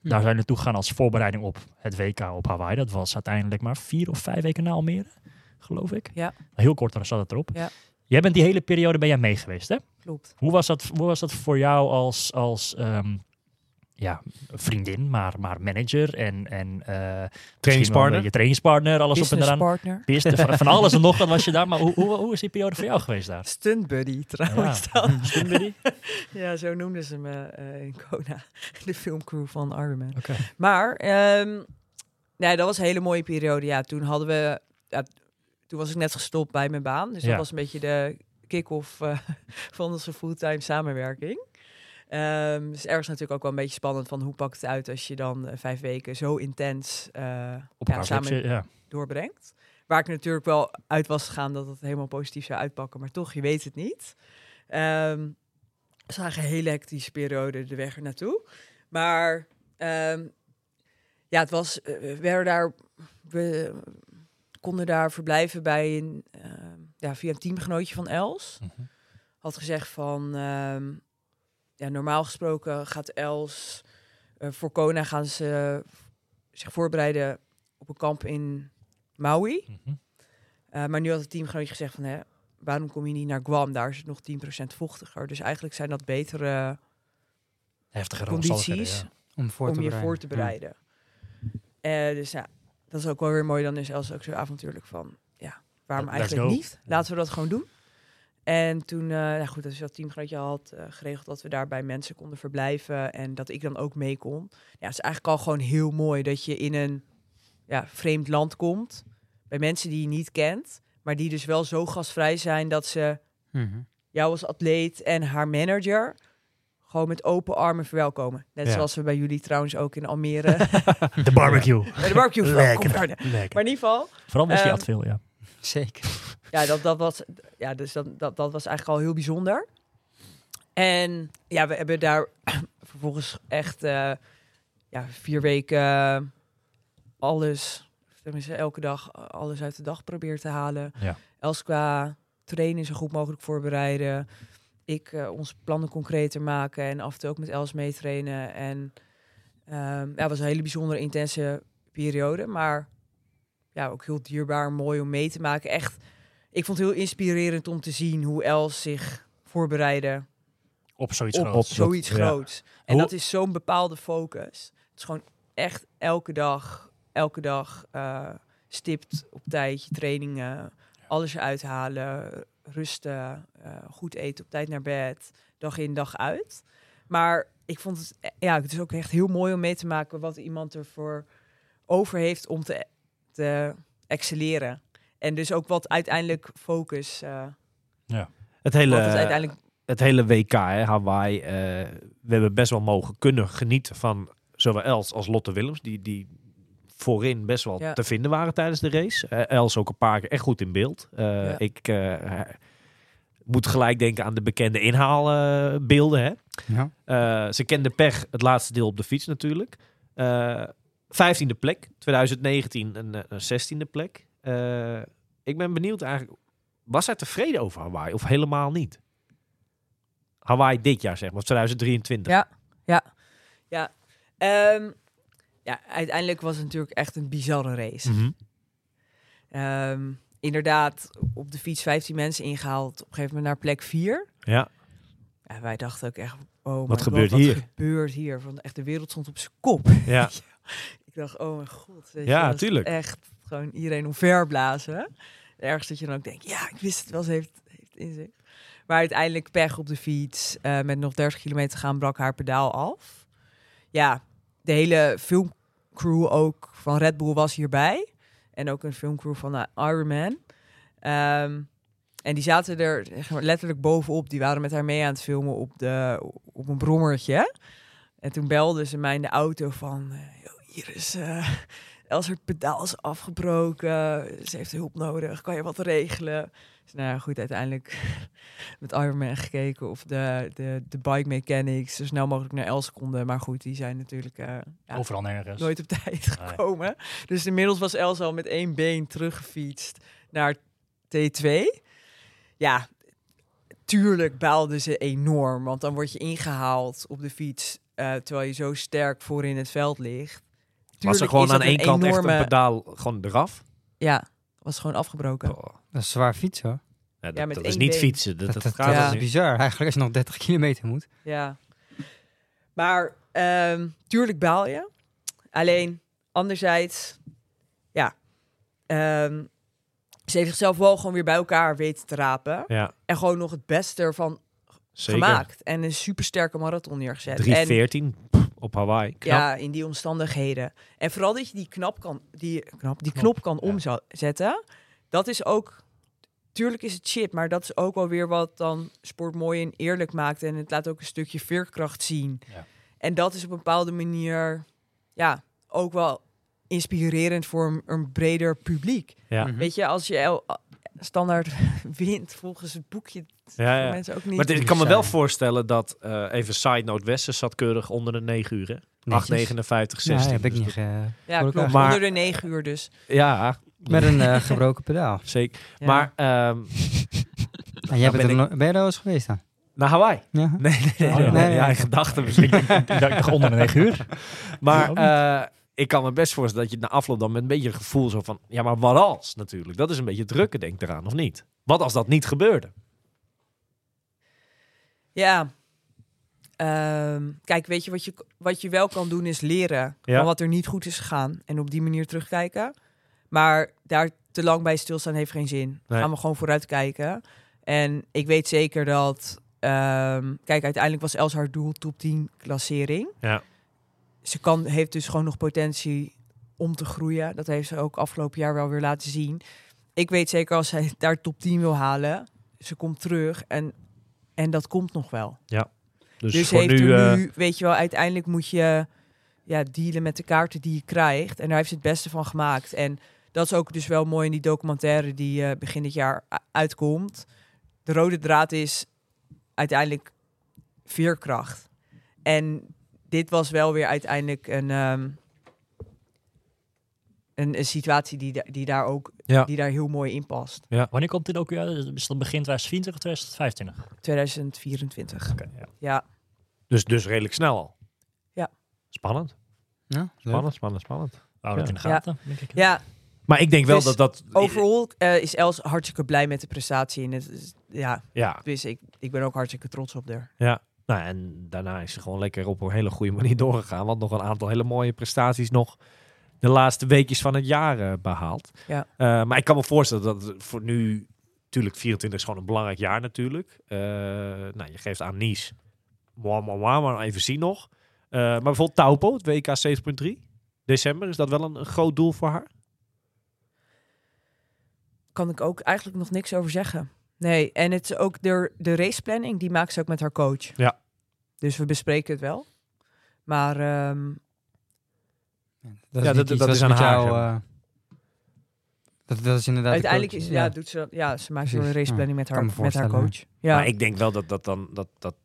B: Daar zijn we naartoe gegaan als voorbereiding op het WK op Hawaii. Dat was uiteindelijk maar vier of vijf weken na Almere, geloof ik.
D: Ja.
B: Heel kort, dan zat het erop.
D: Ja.
B: Jij bent die hele periode ben jij mee geweest, hè?
D: Klopt.
B: Hoe was dat, hoe was dat voor jou als, als ehm, ja, vriendin, maar, maar manager en, en eh,
A: Trainingspartner.
B: Je trainingspartner, alles op en eraan.
D: partner.
B: Business, van, van alles en nog wat was je daar. Maar hoe, hoe, hoe is die periode voor jou geweest daar?
D: Stunt buddy trouwens.
B: Ja.
D: dan.
B: Stunt buddy?
D: Ja, zo noemden ze me eh, in Kona. De filmcrew van Iron Man. Maar ehm, nee, dat was een hele mooie periode. Ja, toen hadden we... Ja, toen was ik net gestopt bij mijn baan. Dus
B: Ja.
D: dat was een beetje de kick-off eh, van onze fulltime samenwerking. Ehm dus ergens natuurlijk ook wel een beetje spannend van hoe pakt het uit als je dan eh, vijf weken zo intens
B: Op
D: ja, samen
B: zit je, ja.
D: doorbrengt. Waar ik natuurlijk wel uit was gegaan dat het helemaal positief zou uitpakken, maar toch, je weet het niet. Ehm we zagen een hele hectische periode de weg er naartoe. Maar ehm, ja, het was, eh, we werden daar, we konden daar verblijven bij een, ehm, ja, via een teamgenootje van Els.
B: Mhm.
D: Had gezegd van, ja, normaal gesproken gaat Els, eh, voor Kona gaan ze zich voorbereiden op een kamp in Maui.
B: Mhm.
D: Uh, maar nu had het teamgenootje gezegd van, hè, waarom kom je niet naar Guam? Daar is het nog 10% vochtiger. Dus eigenlijk zijn dat betere
B: Heftige
D: condities
B: omstandigheden,
C: om voor
D: om
C: te
D: je
C: bereiden.
D: voor te bereiden. Eh, dus ja, dat is ook wel weer mooi. Dan is Els ook zo avontuurlijk van, ja, waarom eigenlijk
B: go.
D: niet? Laten we dat gewoon doen. En toen, eh nou goed, dus dat teamgenootje had eh, geregeld dat we daar bij mensen konden verblijven en dat ik dan ook mee kon. Ja, het is eigenlijk al gewoon heel mooi dat je in een ja, vreemd land komt, bij mensen die je niet kent, maar die dus wel zo gastvrij zijn dat ze
C: Mhm.
D: jou als atleet en haar manager gewoon met open armen verwelkomen. Net
A: Ja.
D: zoals we bij jullie trouwens ook in Almere.
B: De barbecue.
D: de barbecue
B: Lekker.
D: Maar in ieder geval,
B: Vooral whisky
D: Ehm,
B: at veel, ja.
C: Zeker.
D: Ja, dat, dat was, ja, dus dat, dat, dat was eigenlijk al heel bijzonder. En ja, we hebben daar vervolgens echt eh, ja, vier weken alles, tenminste elke dag, eh, alles uit de dag proberen te halen.
B: Ja.
D: Els qua trainen zo goed mogelijk voorbereiden. Ik eh, onze plannen concreter maken en af en toe ook met Els meetrainen. En ehm, ja, het was een hele bijzondere, intense periode. Maar ja, ook heel dierbaar, mooi om mee te maken. Echt, ik vond het heel inspirerend om te zien hoe Els zich voorbereidde
B: Op zoiets
D: op
B: groots.
D: zoiets
A: ja.
D: groots. En
B: Hoe-
D: dat is zo'n bepaalde focus. Het is gewoon echt elke dag, elke dag eh, stipt op tijd, trainingen, alles eruit halen, rusten, eh, goed eten, op tijd naar bed, dag in, dag uit. Maar ik vond het, eh, ja, het is ook echt heel mooi om mee te maken wat iemand ervoor over heeft om te, te excelleren. En dus ook wat uiteindelijk focus, eh
A: Het hele,
D: het uiteindelijk
A: het hele WK, hè, Hawaii. eh, we hebben best wel mogen kunnen genieten van zowel Els als Lotte Willems. Die, die voorin best wel
D: Ja.
A: te vinden waren tijdens de race. Eh, Els ook een paar keer echt goed in beeld. Eh,
D: Ja.
A: Ik eh, moet gelijk denken aan de bekende inhaalbeelden. hè.
C: Ja.
A: Eh, ze kende pech het laatste deel op de fiets natuurlijk. Eh vijftiende plek. 2019 een, een zestiende plek. Eh, ik ben benieuwd eigenlijk. Was zij tevreden over Hawaii of helemaal niet? Hawaii dit jaar zeg maar, of 2023.
D: Ja. Ja. Ehm, ja, uiteindelijk was het natuurlijk echt een bizarre race.
A: Mhm.
D: Ehm, inderdaad, op de fiets 15 mensen ingehaald. Op een gegeven moment naar plek 4.
A: Ja,
D: En wij dachten ook echt, oh
A: Wat
D: God,
A: gebeurt
D: wat
A: hier?
D: gebeurt hier? Want echt de wereld stond op zijn kop.
A: ja.
D: Ik dacht, oh mijn god.
A: Ja, tuurlijk.
D: Echt gewoon iedereen omverblazen. Ergens dat je dan ook denkt, ja, ik wist het wel, ze heeft, heeft inzicht. Maar uiteindelijk pech op de fiets. eh, met nog 30 kilometer te gaan, brak haar pedaal af. Ja, de hele filmcrew ook van Red Bull was hierbij. En ook een filmcrew van uh, Ironman. Ehm, en die zaten er letterlijk bovenop. Die waren met haar mee aan het filmen op, de, op een brommertje. En toen belden ze mij in de auto van... eh, "Yo, hier is... eh Els, haar pedaal is afgebroken. Ze heeft hulp nodig. Kan je wat regelen? Dus nou ja, goed, uiteindelijk met Ironman gekeken of de, de, de bike mechanics zo snel mogelijk naar Els konden. Maar goed, die zijn natuurlijk eh, ja,
B: Overal nergens.
D: nooit op tijd gekomen. Dus inmiddels was Els al met één been teruggefietst naar T2. Ja, tuurlijk baalden ze enorm. Want dan word je ingehaald op de fiets eh, terwijl je zo sterk voor in het veld ligt.
A: Was er gewoon aan één kant echt
D: enorme-
A: een pedaal gewoon eraf?
D: Ja, was gewoon afgebroken.
A: Oh.
C: Dat is zwaar fiets hoor.
A: Ja, dat,
D: Ja,
A: dat is niet
D: been.
A: fietsen. Dat,
C: Dat,
A: dat,
C: dat,
A: gaat
D: ja.
C: is bizar. Eigenlijk als je nog 30 kilometer moet.
D: Ja. Maar ehm, tuurlijk baal je. Alleen, anderzijds, ja. ehm, ze heeft zichzelf wel gewoon weer bij elkaar weten te rapen.
A: Ja,
D: En gewoon nog het beste ervan
A: zeker.
D: gemaakt. En een supersterke marathon neergezet. En
A: 3.14 pff, op Hawaii. Knap.
D: ja, in die omstandigheden. En vooral dat je die, knap kan, die, knap, die knop kan
A: ja.
D: omzetten. Dat is ook... Tuurlijk is het shit, maar dat is ook wel weer wat dan sport mooi en eerlijk maakt. En het laat ook een stukje veerkracht zien.
B: Ja.
D: En dat is op een bepaalde manier... Ja, ook wel inspirerend voor een, een breder publiek.
A: Ja.
C: Mhm.
D: Weet je, als je el- standaard wint volgens het boekje...
A: Ja, ja.
D: mensen ook niet...
A: Maar dit- ik kan me wel voorstellen dat, eh, even side note, Westen zat keurig onder de 9 uur. Hè? 8, 59, 16.
C: Nee, heb ik
A: Dus
C: niet. ge-
D: ja, klopt.
A: Maar-
D: Onder de negen uur dus.
A: Ja,
C: Met een eh, gebroken pedaal.
A: zeker.
D: Ja.
A: Maar ehm,
C: En jij
A: ben
C: bent er
A: ik-
C: no- ben je al eens geweest dan?
A: naar Hawaii?
C: Ja.
A: Nee, nee, nee.
B: Oh,
A: nee,
B: ja.
A: nee,
C: Nee,
A: ja,
C: nee.
A: in gedachten misschien.
B: Ik dacht, onder de 9 uur.
A: Maar eh, ik kan me best voorstellen dat je na afloop dan met een beetje gevoel zo van... Ja, maar wat als natuurlijk? Dat is een beetje drukken, denk ik eraan, of niet? Wat als dat niet gebeurde?
D: Ja. Ehm, kijk, weet je wat, je wat je wel kan doen is leren
A: Ja.
D: van wat er niet goed is gegaan. En op die manier terugkijken. Maar daar te lang bij stilstaan heeft geen zin.
A: Nee.
D: Gaan we gewoon vooruit kijken. En ik weet zeker dat... ehm, kijk, uiteindelijk was Els haar doel top 10 klassering.
A: Ja.
D: Ze kan, heeft dus gewoon nog potentie om te groeien. Dat heeft ze ook afgelopen jaar wel weer laten zien. Ik weet zeker als zij daar top 10 wil halen... Ze komt terug en, en dat komt nog wel.
A: Dus,
D: Dus,
A: voor
D: heeft
A: nu...
D: er
A: eh,
D: nu, weet je wel, uiteindelijk moet je ja, dealen met de kaarten die je krijgt. En daar heeft ze het beste van gemaakt. En dat is ook dus wel mooi in die documentaire die eh, begin dit jaar uitkomt. De rode draad is uiteindelijk veerkracht. En dit was wel weer uiteindelijk een, ehm, een, een situatie die, da- die, daar ook,
A: Ja.
D: die daar heel mooi in past.
B: Wanneer komt dit ook weer? uit? Is dat begin 2024 of 2025?
D: 2024.
B: Oké, ja.
D: Ja,
A: dus, dus redelijk snel al.
D: Ja.
A: Spannend,
C: Ja,
A: spannend, spannend, spannend.
B: Hou dat
A: Ja.
B: in de gaten, denk ik.
D: ja
A: Maar ik denk wel
D: Dus
A: dat dat...
D: Overal eh, is Els hartstikke blij met de prestatie. En het is, ja,
A: Ja,
D: dus ik, ik ben ook hartstikke trots op haar.
A: Ja, nou, en daarna is ze gewoon lekker op een hele goede manier doorgegaan. Want nog een aantal hele mooie prestaties nog de laatste weekjes van het jaar eh, behaald.
D: Ja.
A: Eh, maar ik kan me voorstellen dat voor nu... Natuurlijk, 24 is gewoon een belangrijk jaar natuurlijk. Eh, nou, je geeft aan Nice. Mwah, mwah, mwah, maar even zien nog. Maar bijvoorbeeld Taupo, het WK 7.3. December, is dat wel een, een groot doel voor haar?
D: Kan ik ook eigenlijk nog niks over zeggen. Nee, en het is ook de, de raceplanning, die maakt ze ook met haar coach.
A: Ja.
D: Dus we bespreken het wel. Maar ehm,
C: Dat
A: Ja,
C: is,
A: dat-
C: niet iets
A: dat
C: wat
A: is aan haar,
C: jou, eh, dat, dat is inderdaad de
D: uiteindelijk
C: coach.
D: is, ja, doet ze, ja, ze maakt een raceplanning met, haar,
C: me
D: met haar coach. Ja,
A: Maar ik denk wel dat dat dan... Dat, dat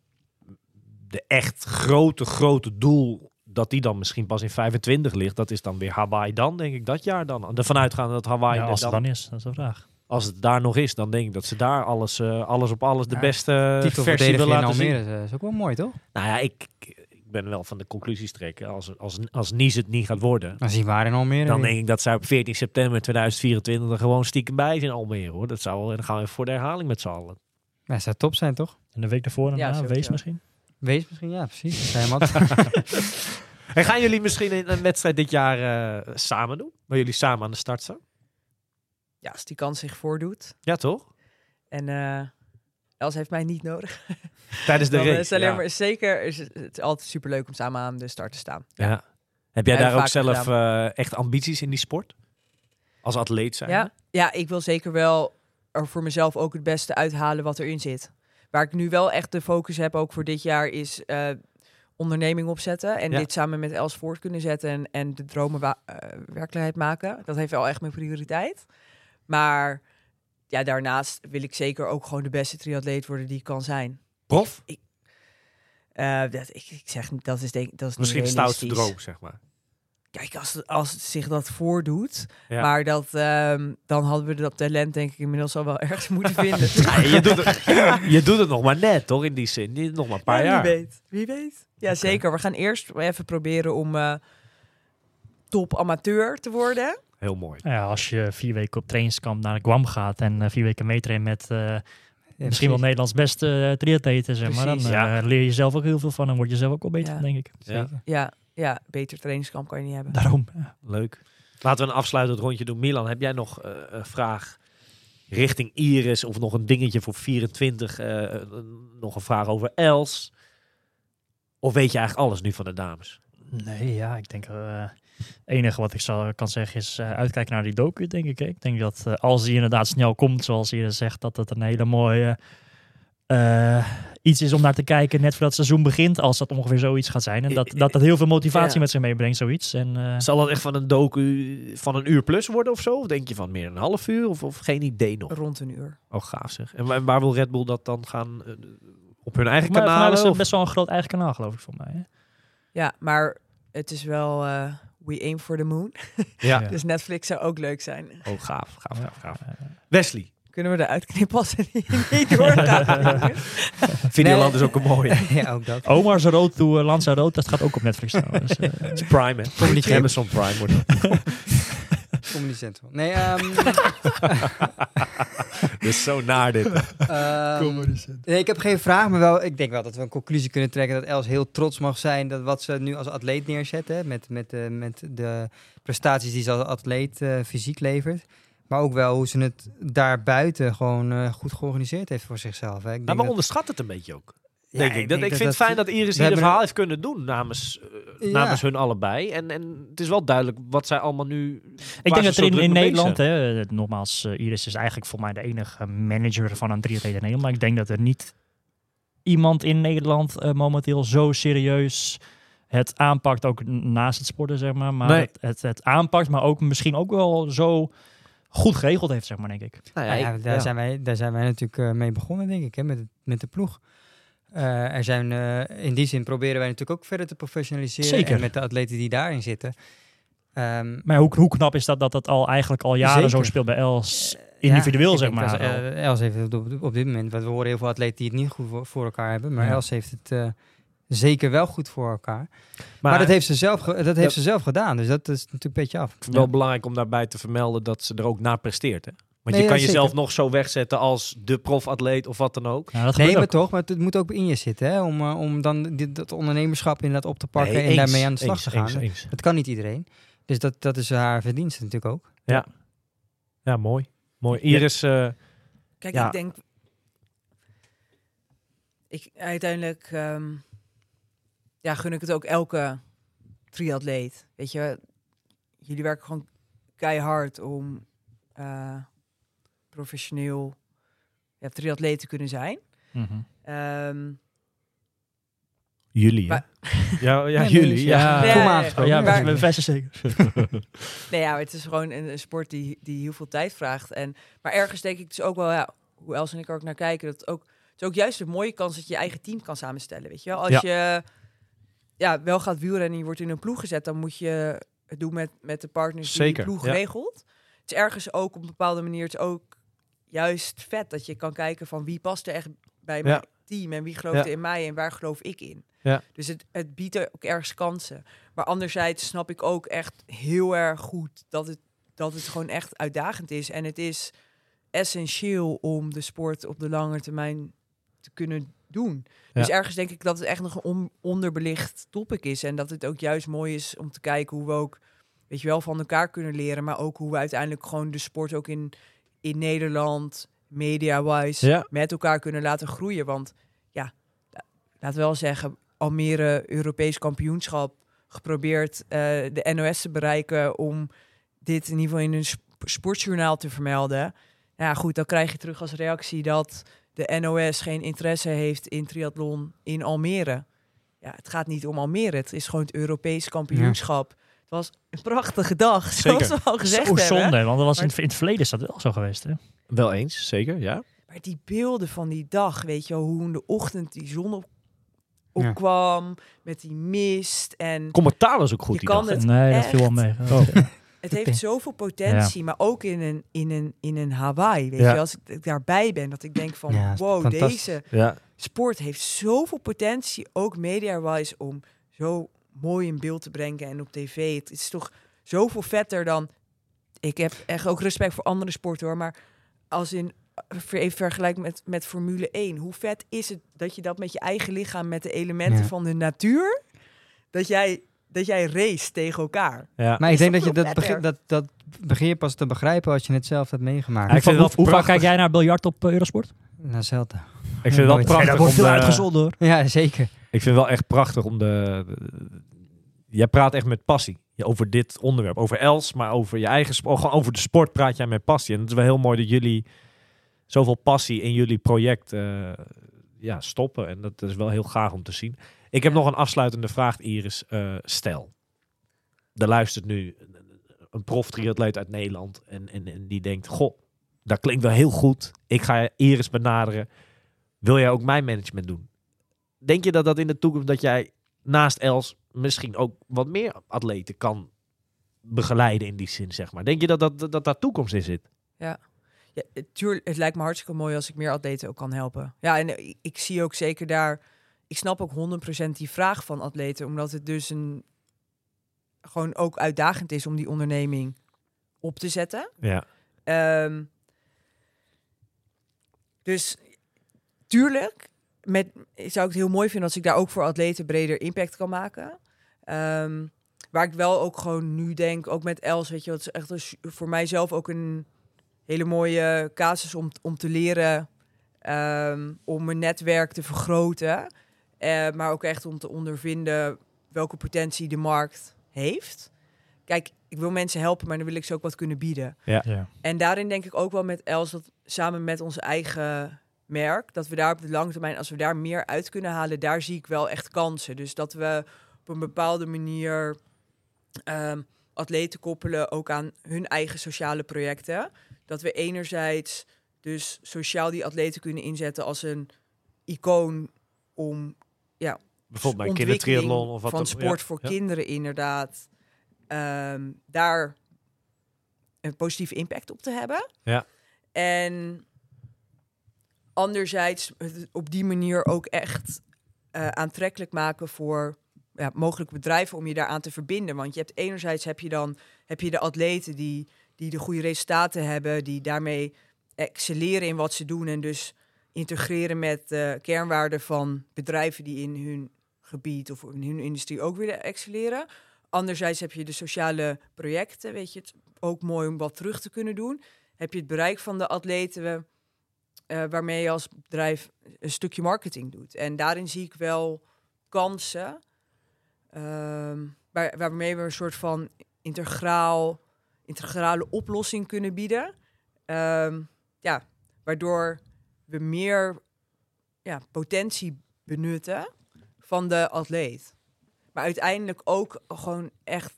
A: de echt grote, grote doel... Dat die dan misschien pas in 25 ligt. Dat is dan weer Hawaii dan, denk ik, dat jaar dan. Ervan uitgaande dat Hawaii
B: Ja, als
A: dan,
B: dan is, dat is de vraag.
A: Als het daar nog is, dan denk ik dat ze daar alles, eh, alles op alles de
C: Ja,
A: beste versie
C: Titelverdediger
A: willen laten zien.
C: Almere eh, is ook wel mooi, toch?
A: Nou ja, ik, ik ben wel van de conclusies trekken. Als, als, als Nice het niet gaat worden,
C: Dan zien we waar in Almere.
A: dan denk ik dat zij op 14 september 2024 er gewoon stiekem bij is in Almere. Hoor. Dat zou, en dan gaan we voor de herhaling met z'n allen.
C: Ja, zou top zijn, toch?
B: En de week daarvoor
D: Ja,
B: daarna,
D: sowieso.
B: wees misschien.
C: Wees misschien, ja, precies. Dat zijn
A: En gaan jullie misschien een, wedstrijd dit jaar eh, samen doen? Waar jullie samen aan de start staan?
D: Ja, als die kans zich voordoet.
A: Ja, toch?
D: En eh Els heeft mij niet nodig.
A: Tijdens de
D: Dan
A: race.
D: is het alleen
A: ja.
D: maar zeker. Is het, het is altijd superleuk om samen aan de start te staan.
A: Ja. Heb jij
D: Ja,
A: daar ook zelf eh, echt ambities in die sport? Als atleet zijn?
D: Ja, ja, ik wil zeker wel er voor mezelf ook het beste uithalen wat erin zit. Waar ik nu wel echt de focus heb, ook voor dit jaar, is eh, onderneming opzetten. En dit samen met Els voort kunnen zetten en, en de dromen wa- werkelijkheid maken. Dat heeft wel echt mijn prioriteit. Maar ja, daarnaast wil ik zeker ook gewoon de beste triatleet worden die ik kan zijn.
A: Prof?
D: Eh, dat, ik, ik zeg dat is denk dat is
A: Misschien de stoutste droom, zeg maar.
D: Kijk, als, als het zich dat voordoet,
A: Ja.
D: maar dat, ehm, dan hadden we dat talent denk ik inmiddels al wel ergens moeten vinden.
A: Ja, je, doet het, je doet het nog maar net, toch? In die zin. Nog maar een paar
D: Ja,
A: jaar.
D: Wie weet. Wie weet. Ja, zeker. We gaan eerst even proberen om eh, top amateur te worden.
A: Heel mooi.
B: Ja, als je vier weken op trainingskamp naar Guam gaat en eh, vier weken meetraint met eh,
C: Ja,
B: misschien wel. Nederlands beste uh, triatleten, zeg maar, dan eh,
A: ja.
B: leer je zelf ook heel veel van en word je zelf ook wel beter
D: Ja.
B: denk ik.
A: Ja.
C: Zeker.
D: Ja, ja, beter trainingskamp kan je niet hebben.
B: Daarom. Ja.
A: Leuk. Laten we een afsluitend rondje doen. Milan, heb jij nog eh, een vraag richting Iris of nog een dingetje voor 24? eh, een- nog een vraag over Els? Of weet je eigenlijk alles nu van de dames?
B: Nee, ja, ik denk eh het enige wat ik zal, kan zeggen is eh, uitkijken naar die docu, denk ik. hè. Ik denk dat eh, als die inderdaad snel komt, zoals je zegt, dat het een hele mooie eh, iets is om naar te kijken net voordat het seizoen begint, als dat ongeveer zoiets gaat zijn. En dat dat, dat heel veel motivatie
D: Ja.
B: met zich meebrengt, zoiets. En, eh,
A: Zal dat echt van een docu van een uur plus worden of zo? Of denk je van meer dan een half uur? Of, of geen idee nog?
D: Rond een uur.
A: Oh, gaaf zeg. En waar, waar wil Red Bull dat dan gaan? op hun eigen of-
B: best wel een groot eigen kanaal, geloof ik, voor mij. Hè?
D: Ja, maar het is wel eh, we aim for the moon.
A: Ja.
B: Ja.
D: Dus Netflix zou ook leuk zijn.
A: Oh, gaaf, gaaf, gaaf, gaaf. Wesley,
D: Kunnen we eruit knippen als het niet doorgaat?
A: Videoland
C: Nee.
A: is ook een mooie.
C: ja, ook dat.
B: Omar's Road to uh, Lanzarote, dat gaat ook op Netflix trouwens. Eh,
A: Het is Prime, hè?
C: Comedy
A: Amazon Prime wordt.
C: Comedy Central. Nee, ehm
A: Dit is zo naar dit.
C: ehm, nee, ik heb geen vraag, maar wel, ik denk wel dat we een conclusie kunnen trekken dat Els heel trots mag zijn dat wat ze nu als atleet neerzet, hè, met, met, de met de prestaties die ze als atleet eh, fysiek levert. Maar ook wel hoe ze het daarbuiten gewoon eh, goed georganiseerd heeft voor zichzelf. Hè. Ik
A: Nou,
C: denk
A: maar
C: dat-
A: onderschat het een beetje ook.
C: Ja,
A: ik. Dat, ik vind het fijn dat Iris hier een
C: hebben
A: verhaal heeft kunnen doen namens, eh,
C: Ja.
A: namens hun allebei. En, en het is wel duidelijk wat zij allemaal nu...
B: Ik denk dat er in, in
A: Nederland.
B: Hè, eh, nogmaals, eh, Iris is eigenlijk voor mij de enige manager van een triatleet in Nederland. Maar ik denk dat er niet iemand in Nederland momenteel zo serieus het aanpakt, ook naast het sporten, zeg maar. Maar
A: Nee.
B: het, het, het aanpakt, maar ook misschien ook wel zo goed geregeld heeft, zeg maar, denk ik.
A: Nou
C: Ja,
A: ik-
C: daar,
A: ja.
C: Zijn wij, daar zijn wij natuurlijk mee begonnen, denk ik, hè, met, het- met de ploeg. Eh, er zijn, eh, in die zin proberen wij natuurlijk ook verder te professionaliseren.
B: Zeker.
C: En met de atleten die daarin zitten. Ehm,
B: Maar hoe, hoe knap is dat dat het al eigenlijk al jaren zo speelt bij Els?
C: ja,
B: individueel, zeg maar.
C: dat, eh, Els heeft het op, op dit moment, want we horen heel veel atleten die het niet goed voor, voor elkaar hebben. Maar
B: Ja.
C: Els heeft het eh, zeker wel goed voor elkaar. Maar,
A: Maar,
C: dat heeft, ze zelf, dat heeft
A: Ja.
C: ze zelf gedaan. Dus dat is natuurlijk een beetje af.
A: wel belangrijk om daarbij te vermelden dat ze er ook naar presteert. Hè? Want
C: Nee,
A: je kan
C: ja,
A: jezelf nog zo wegzetten als de profatleet of wat dan ook.
B: Ja, dat
C: Nee, maar
B: ook.
C: toch, maar het moet ook in je zitten. Hè? Om, eh, om dan dit, dat ondernemerschap inderdaad op te pakken
A: Nee,
C: en
A: eens,
C: daarmee aan de slag
A: eens,
C: te gaan.
A: eens, eens.
C: Dat kan niet iedereen. Dus dat, dat is haar verdienste natuurlijk ook.
A: Ja, mooi. Mooi. Iris, eh,
D: Kijk,
A: Ja.
D: ik denk... Ik, uiteindelijk ehm, ja, gun ik het ook elke triatleet. Weet je, jullie werken gewoon keihard om eh, professioneel ja, triatleet te kunnen zijn. Ehm,
A: jullie?
D: Maar-
A: Ja, ja jullie. Ja.
D: Nee,
C: aangesproken.
B: ja,
D: Maar-
B: we best zeker.
D: Nee, ja, het is gewoon een, een sport die, die heel veel tijd vraagt. En, maar ergens denk ik dus ook wel, ja, hoe Els en ik er ook naar kijken, dat het ook, het is ook juist een mooie kans dat je je eigen team kan samenstellen. Weet je wel? Als
A: Ja.
D: je ja, wel gaat wielrennen en je wordt in een ploeg gezet, dan moet je het doen met, met de partners die
A: Zeker,
D: die ploeg
A: ja.
D: regelt. Het is ergens ook op een bepaalde manier het is ook juist vet dat je kan kijken van wie past er echt bij mijn team en wie geloofde
A: Ja.
D: in mij en waar geloof ik in.
A: Ja.
D: Dus het, het biedt ook ergens kansen. Maar anderzijds snap ik ook echt heel erg goed dat het, dat het gewoon echt uitdagend is. En het is essentieel om de sport op de lange termijn te kunnen doen. Dus ergens denk ik dat het echt nog een on- onderbelicht topic is. En dat het ook juist mooi is om te kijken hoe we ook, weet je wel, van elkaar kunnen leren. Maar ook hoe we uiteindelijk gewoon de sport ook in, in Nederland, media-wise,
A: Ja.
D: met elkaar kunnen laten groeien. Want ja, la- laten we wel zeggen, Almere Europees kampioenschap geprobeerd eh, de NOS te bereiken om dit in ieder geval in een sp- sportjournaal te vermelden. Ja, goed, dan krijg je terug als reactie dat de NOS geen interesse heeft in triathlon in Almere. Ja, het gaat niet om Almere. Het is gewoon het Europees kampioenschap. Was een prachtige dag,
A: Zeker.
D: zoals we al gezegd
B: Zo
D: hebben.
B: zonde, want dat was in,
D: Maar-
B: in het verleden is dat wel zo geweest. Hè?
A: Wel eens, zeker, ja.
D: Maar die beelden van die dag, weet je wel, hoe in de ochtend die zon op,
C: Ja.
D: opkwam met die mist en
A: Commentaar was ook goed
D: Je
A: die
D: kan
A: dag.
D: het
B: nee, dat viel wel mee.
A: Oh.
D: het heeft zoveel potentie, maar ook in een, in een, in een Hawaii, weet
A: Ja.
D: je, als ik daarbij ben, dat ik denk van,
C: Ja,
D: wow, deze
A: Ja,
D: sport heeft zoveel potentie, ook media-wise, om zo mooi in beeld te brengen en op tv. Het is toch zoveel vetter dan... Ik heb echt ook respect voor andere sporten hoor, maar als in even vergelijk met, met Formule 1. Hoe vet is het dat je dat met je eigen lichaam, met de elementen
C: Ja.
D: van de natuur, dat jij, dat jij race tegen elkaar.
A: ja.
C: Maar ik denk dat je dat, begin, dat, dat begin je pas te begrijpen als je het zelf hebt meegemaakt.
A: Ja, ik vind
B: hoe
A: wel
B: hoe vaak kijk jij naar biljart op eh, Eurosport?
C: Nou, zelden.
A: Ik vind
C: Nooit.
A: prachtig.
B: dat wordt veel
A: de-
B: uitgezonden hoor.
C: Ja, zeker.
A: Ik vind het wel echt prachtig om de, Jij praat echt met passie over dit onderwerp. Over Els, maar over je eigen sport. Gewoon over de sport praat jij met passie. En het is wel heel mooi dat jullie zoveel passie in jullie project eh, ja, stoppen. En dat is wel heel gaaf om te zien. Ik heb nog een afsluitende vraag, Iris. Eh, stel, er luistert nu een- een prof triatleet uit Nederland. En, en, en die denkt, goh, dat klinkt wel heel goed. Ik ga Iris benaderen. Wil jij ook mijn management doen? Denk je dat dat in de toekomst dat jij naast Els misschien ook wat meer atleten kan begeleiden in die zin, zeg maar? Denk je dat dat, dat, dat daar toekomst in zit?
D: Ja, het, tuurlijk, het lijkt me hartstikke mooi als ik meer atleten ook kan helpen. Ja, en eh, ik, ik zie ook zeker daar... Ik snap ook 100% die vraag van atleten, omdat het dus een... Gewoon ook uitdagend is om die onderneming op te zetten.
A: Ja.
D: Ehm, dus tuurlijk, met, zou ik het heel mooi vinden als ik daar ook voor atleten breder impact kan maken. Ehm, waar ik wel ook gewoon nu denk, ook met Els, weet je, dat is echt een voor mijzelf ook een hele mooie casus om, om te leren, ehm, om mijn netwerk te vergroten. Eh, maar ook echt om te ondervinden welke potentie de markt heeft. Kijk, ik wil mensen helpen, maar dan wil ik ze ook wat kunnen bieden.
B: Ja.
D: En daarin denk ik ook wel met Els dat samen met ons eigen merk, dat we daar op de lange termijn, als we daar meer uit kunnen halen, daar zie ik wel echt kansen. Dus dat we op een bepaalde manier ehm, atleten koppelen ook aan hun eigen sociale projecten. Dat we enerzijds dus sociaal die atleten kunnen inzetten als een icoon om
A: Bijvoorbeeld bij kindertriathlon of wat
D: van sport
A: ja.
D: voor
A: Ja.
D: kinderen inderdaad ehm, daar een positieve impact op te hebben.
A: Ja.
D: En anderzijds het op die manier ook echt eh, aantrekkelijk maken voor ja, mogelijke bedrijven om je daaraan te verbinden. Want je hebt enerzijds heb je dan heb je de atleten die, die de goede resultaten hebben, die daarmee excelleren in wat ze doen en dus integreren met de kernwaarden van bedrijven die in hun gebied of in hun industrie ook willen excelleren. Anderzijds heb je de sociale projecten, weet je, het ook mooi om wat terug te kunnen doen. Heb je het bereik van de atleten eh, waarmee je als bedrijf een stukje marketing doet. En daarin zie ik wel kansen ehm, waar, waarmee we een soort van integraal, integrale oplossing kunnen bieden. Ehm, ja, waardoor we meer ja, potentie benutten van de atleet. Maar uiteindelijk ook gewoon echt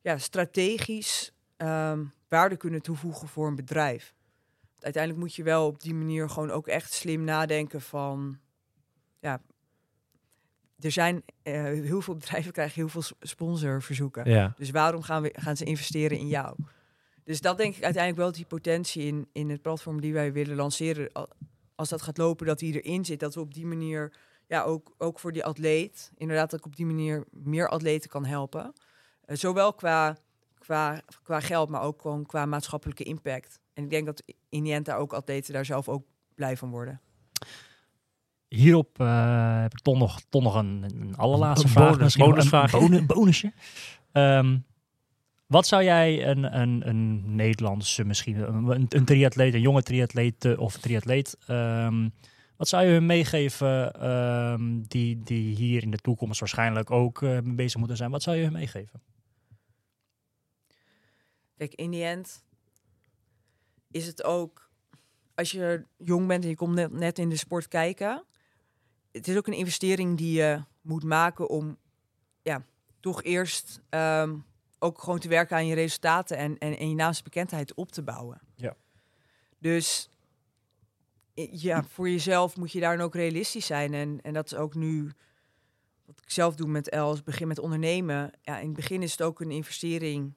D: ja, strategisch ehm, waarde kunnen toevoegen voor een bedrijf. Uiteindelijk moet je wel op die manier gewoon ook echt slim nadenken van... Ja, er zijn eh, heel veel bedrijven krijgen heel veel sponsorverzoeken.
A: Ja.
D: Dus waarom gaan, we, gaan ze investeren in jou? Dus dat denk ik uiteindelijk wel die potentie in, in het platform die wij willen lanceren. al- als dat gaat lopen, dat hij erin zit. Dat we op die manier, ja, ook, ook voor die atleet, inderdaad, dat ik op die manier meer atleten kan helpen. Eh, zowel qua, qua, qua geld, maar ook gewoon qua maatschappelijke impact. En ik denk dat in die end daar ook atleten daar zelf ook blij van worden.
B: Hierop eh, heb ik toch nog, toch nog een, een allerlaatste
A: Een
B: vraag.
A: bonus-
B: misschien
A: bonusvraag.
B: Een bonu- bonusje. Ehm, wat zou jij een, een, een Nederlandse, misschien een, een triatleet, een jonge triatleet eh, of triatleet, ehm, wat zou je hun meegeven ehm, die, die hier in de toekomst waarschijnlijk ook eh, mee bezig moeten zijn? Wat zou je hun meegeven?
D: Kijk, in die end is het ook, als je jong bent en je komt net, net in de sport kijken, het is ook een investering die je moet maken om, ja, toch eerst ehm, ook gewoon te werken aan je resultaten en, en, en je naamsbekendheid op te bouwen.
B: Ja.
D: Dus ja, voor jezelf moet je daar dan ook realistisch zijn. En, en dat is ook nu wat ik zelf doe met Els, begin met ondernemen. Ja, in het begin is het ook een investering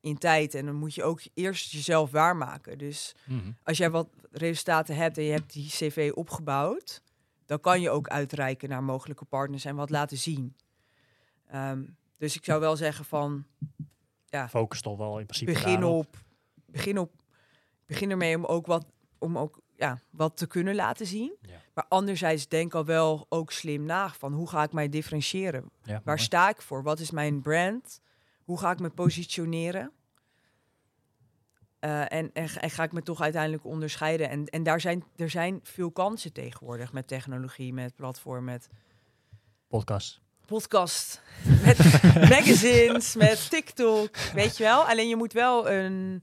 D: in tijd. En dan moet je ook eerst jezelf waarmaken. Dus als jij wat resultaten hebt en je hebt die cv opgebouwd, dan kan je ook uitreiken naar mogelijke partners en wat laten zien. Ehm, dus ik zou wel zeggen van
B: Focus toch wel in principe
D: begin
B: daarop.
D: op, begin op, begin ermee om ook wat, om ook ja, wat te kunnen laten zien.
B: Ja.
D: Maar anderzijds denk al wel ook slim na van hoe ga ik mij differentiëren?
B: Ja,
D: Waar
B: mooi.
D: sta ik voor? Wat is mijn brand? Hoe ga ik me positioneren? Eh, en, en, ga- en ga ik me toch uiteindelijk onderscheiden? En, en daar zijn, er zijn veel kansen tegenwoordig met technologie, met platform, met
B: podcast.
D: podcast, met magazines, met TikTok, weet je wel. Alleen je moet wel een,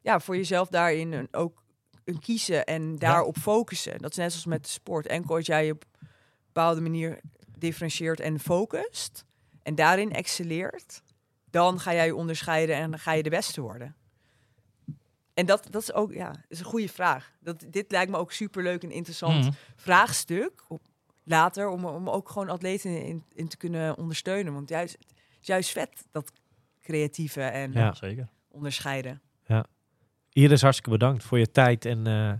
D: ja, voor jezelf daarin een, ook een kiezen en daarop focussen. Dat is net zoals met de sport. Enkel als jij je op een bepaalde manier differentieert en focust en daarin excelleert, dan ga jij je onderscheiden en dan ga je de beste worden. En dat, dat is ook ja, is een goede vraag. Dat, dit lijkt me ook superleuk en interessant
B: Mhm.
D: vraagstuk op, later om, om ook gewoon atleten in, in te kunnen ondersteunen. Want juist, juist vet dat creatieve en
A: Ja.
B: Zeker.
D: onderscheiden.
A: Iris, hartstikke bedankt voor je tijd en eh,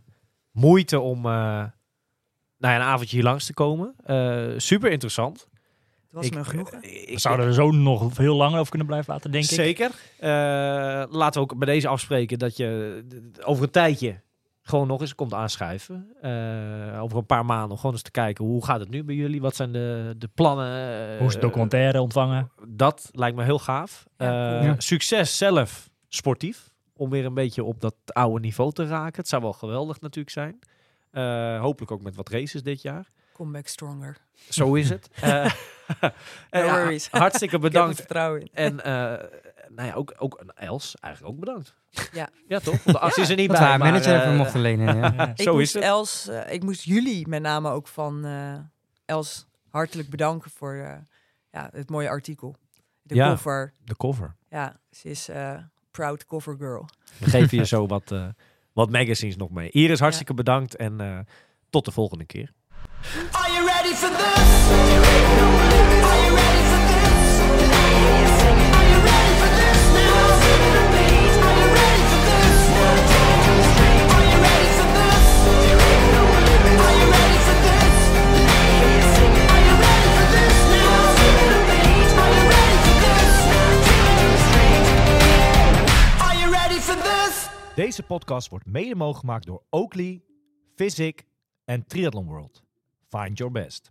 A: moeite om eh, nou ja, een avondje hier langs te komen. Eh, super interessant.
D: Het was
A: Ik-
D: me een genoegen.
A: eh,
B: We
A: ik-
B: zouden er zo nog veel langer over kunnen blijven laten, denk ik.
A: Zeker. Eh, laten we ook bij deze afspreken dat je over een tijdje gewoon nog eens komt aanschuiven. Eh, over een paar maanden gewoon eens te kijken hoe gaat het nu bij jullie? Wat zijn de, de plannen?
B: Hoe is het documentaire ontvangen?
A: dat lijkt me heel gaaf.
D: Ja,
A: Eh,
B: cool. Ja.
A: Succes zelf sportief. Om weer een beetje op dat oude niveau te raken. Het zou wel geweldig natuurlijk zijn. Eh, hopelijk ook met wat races dit jaar.
D: Come back stronger.
A: Zo is het. Eh, eh,
D: No
A: ja,
D: worries.
A: hartstikke
D: Ik heb er
A: bedankt.
D: vertrouwen in.
A: En eh, nou ja, ook, ook Els, eigenlijk ook bedankt.
D: Ja.
A: Ja, toch? Want de arts is er niet bij.
C: haar
A: maar,
C: manager even mochten lenen. Ja.
B: Ja.
D: Ik
A: Zo
D: moest
A: is het.
D: Els, ik moest jullie met name ook van eh, Els hartelijk bedanken voor eh, ja, het mooie artikel. De
A: Ja.
D: cover.
A: De cover.
D: Ja, ze is eh, proud cover girl.
A: We geven je zo wat, eh, wat magazines nog mee. Iris, hartstikke bedankt en eh, tot de volgende keer.
E: Are you ready for this?
F: Deze podcast wordt mede mogelijk gemaakt door Oakley, Physic en Triathlon World. Find your best.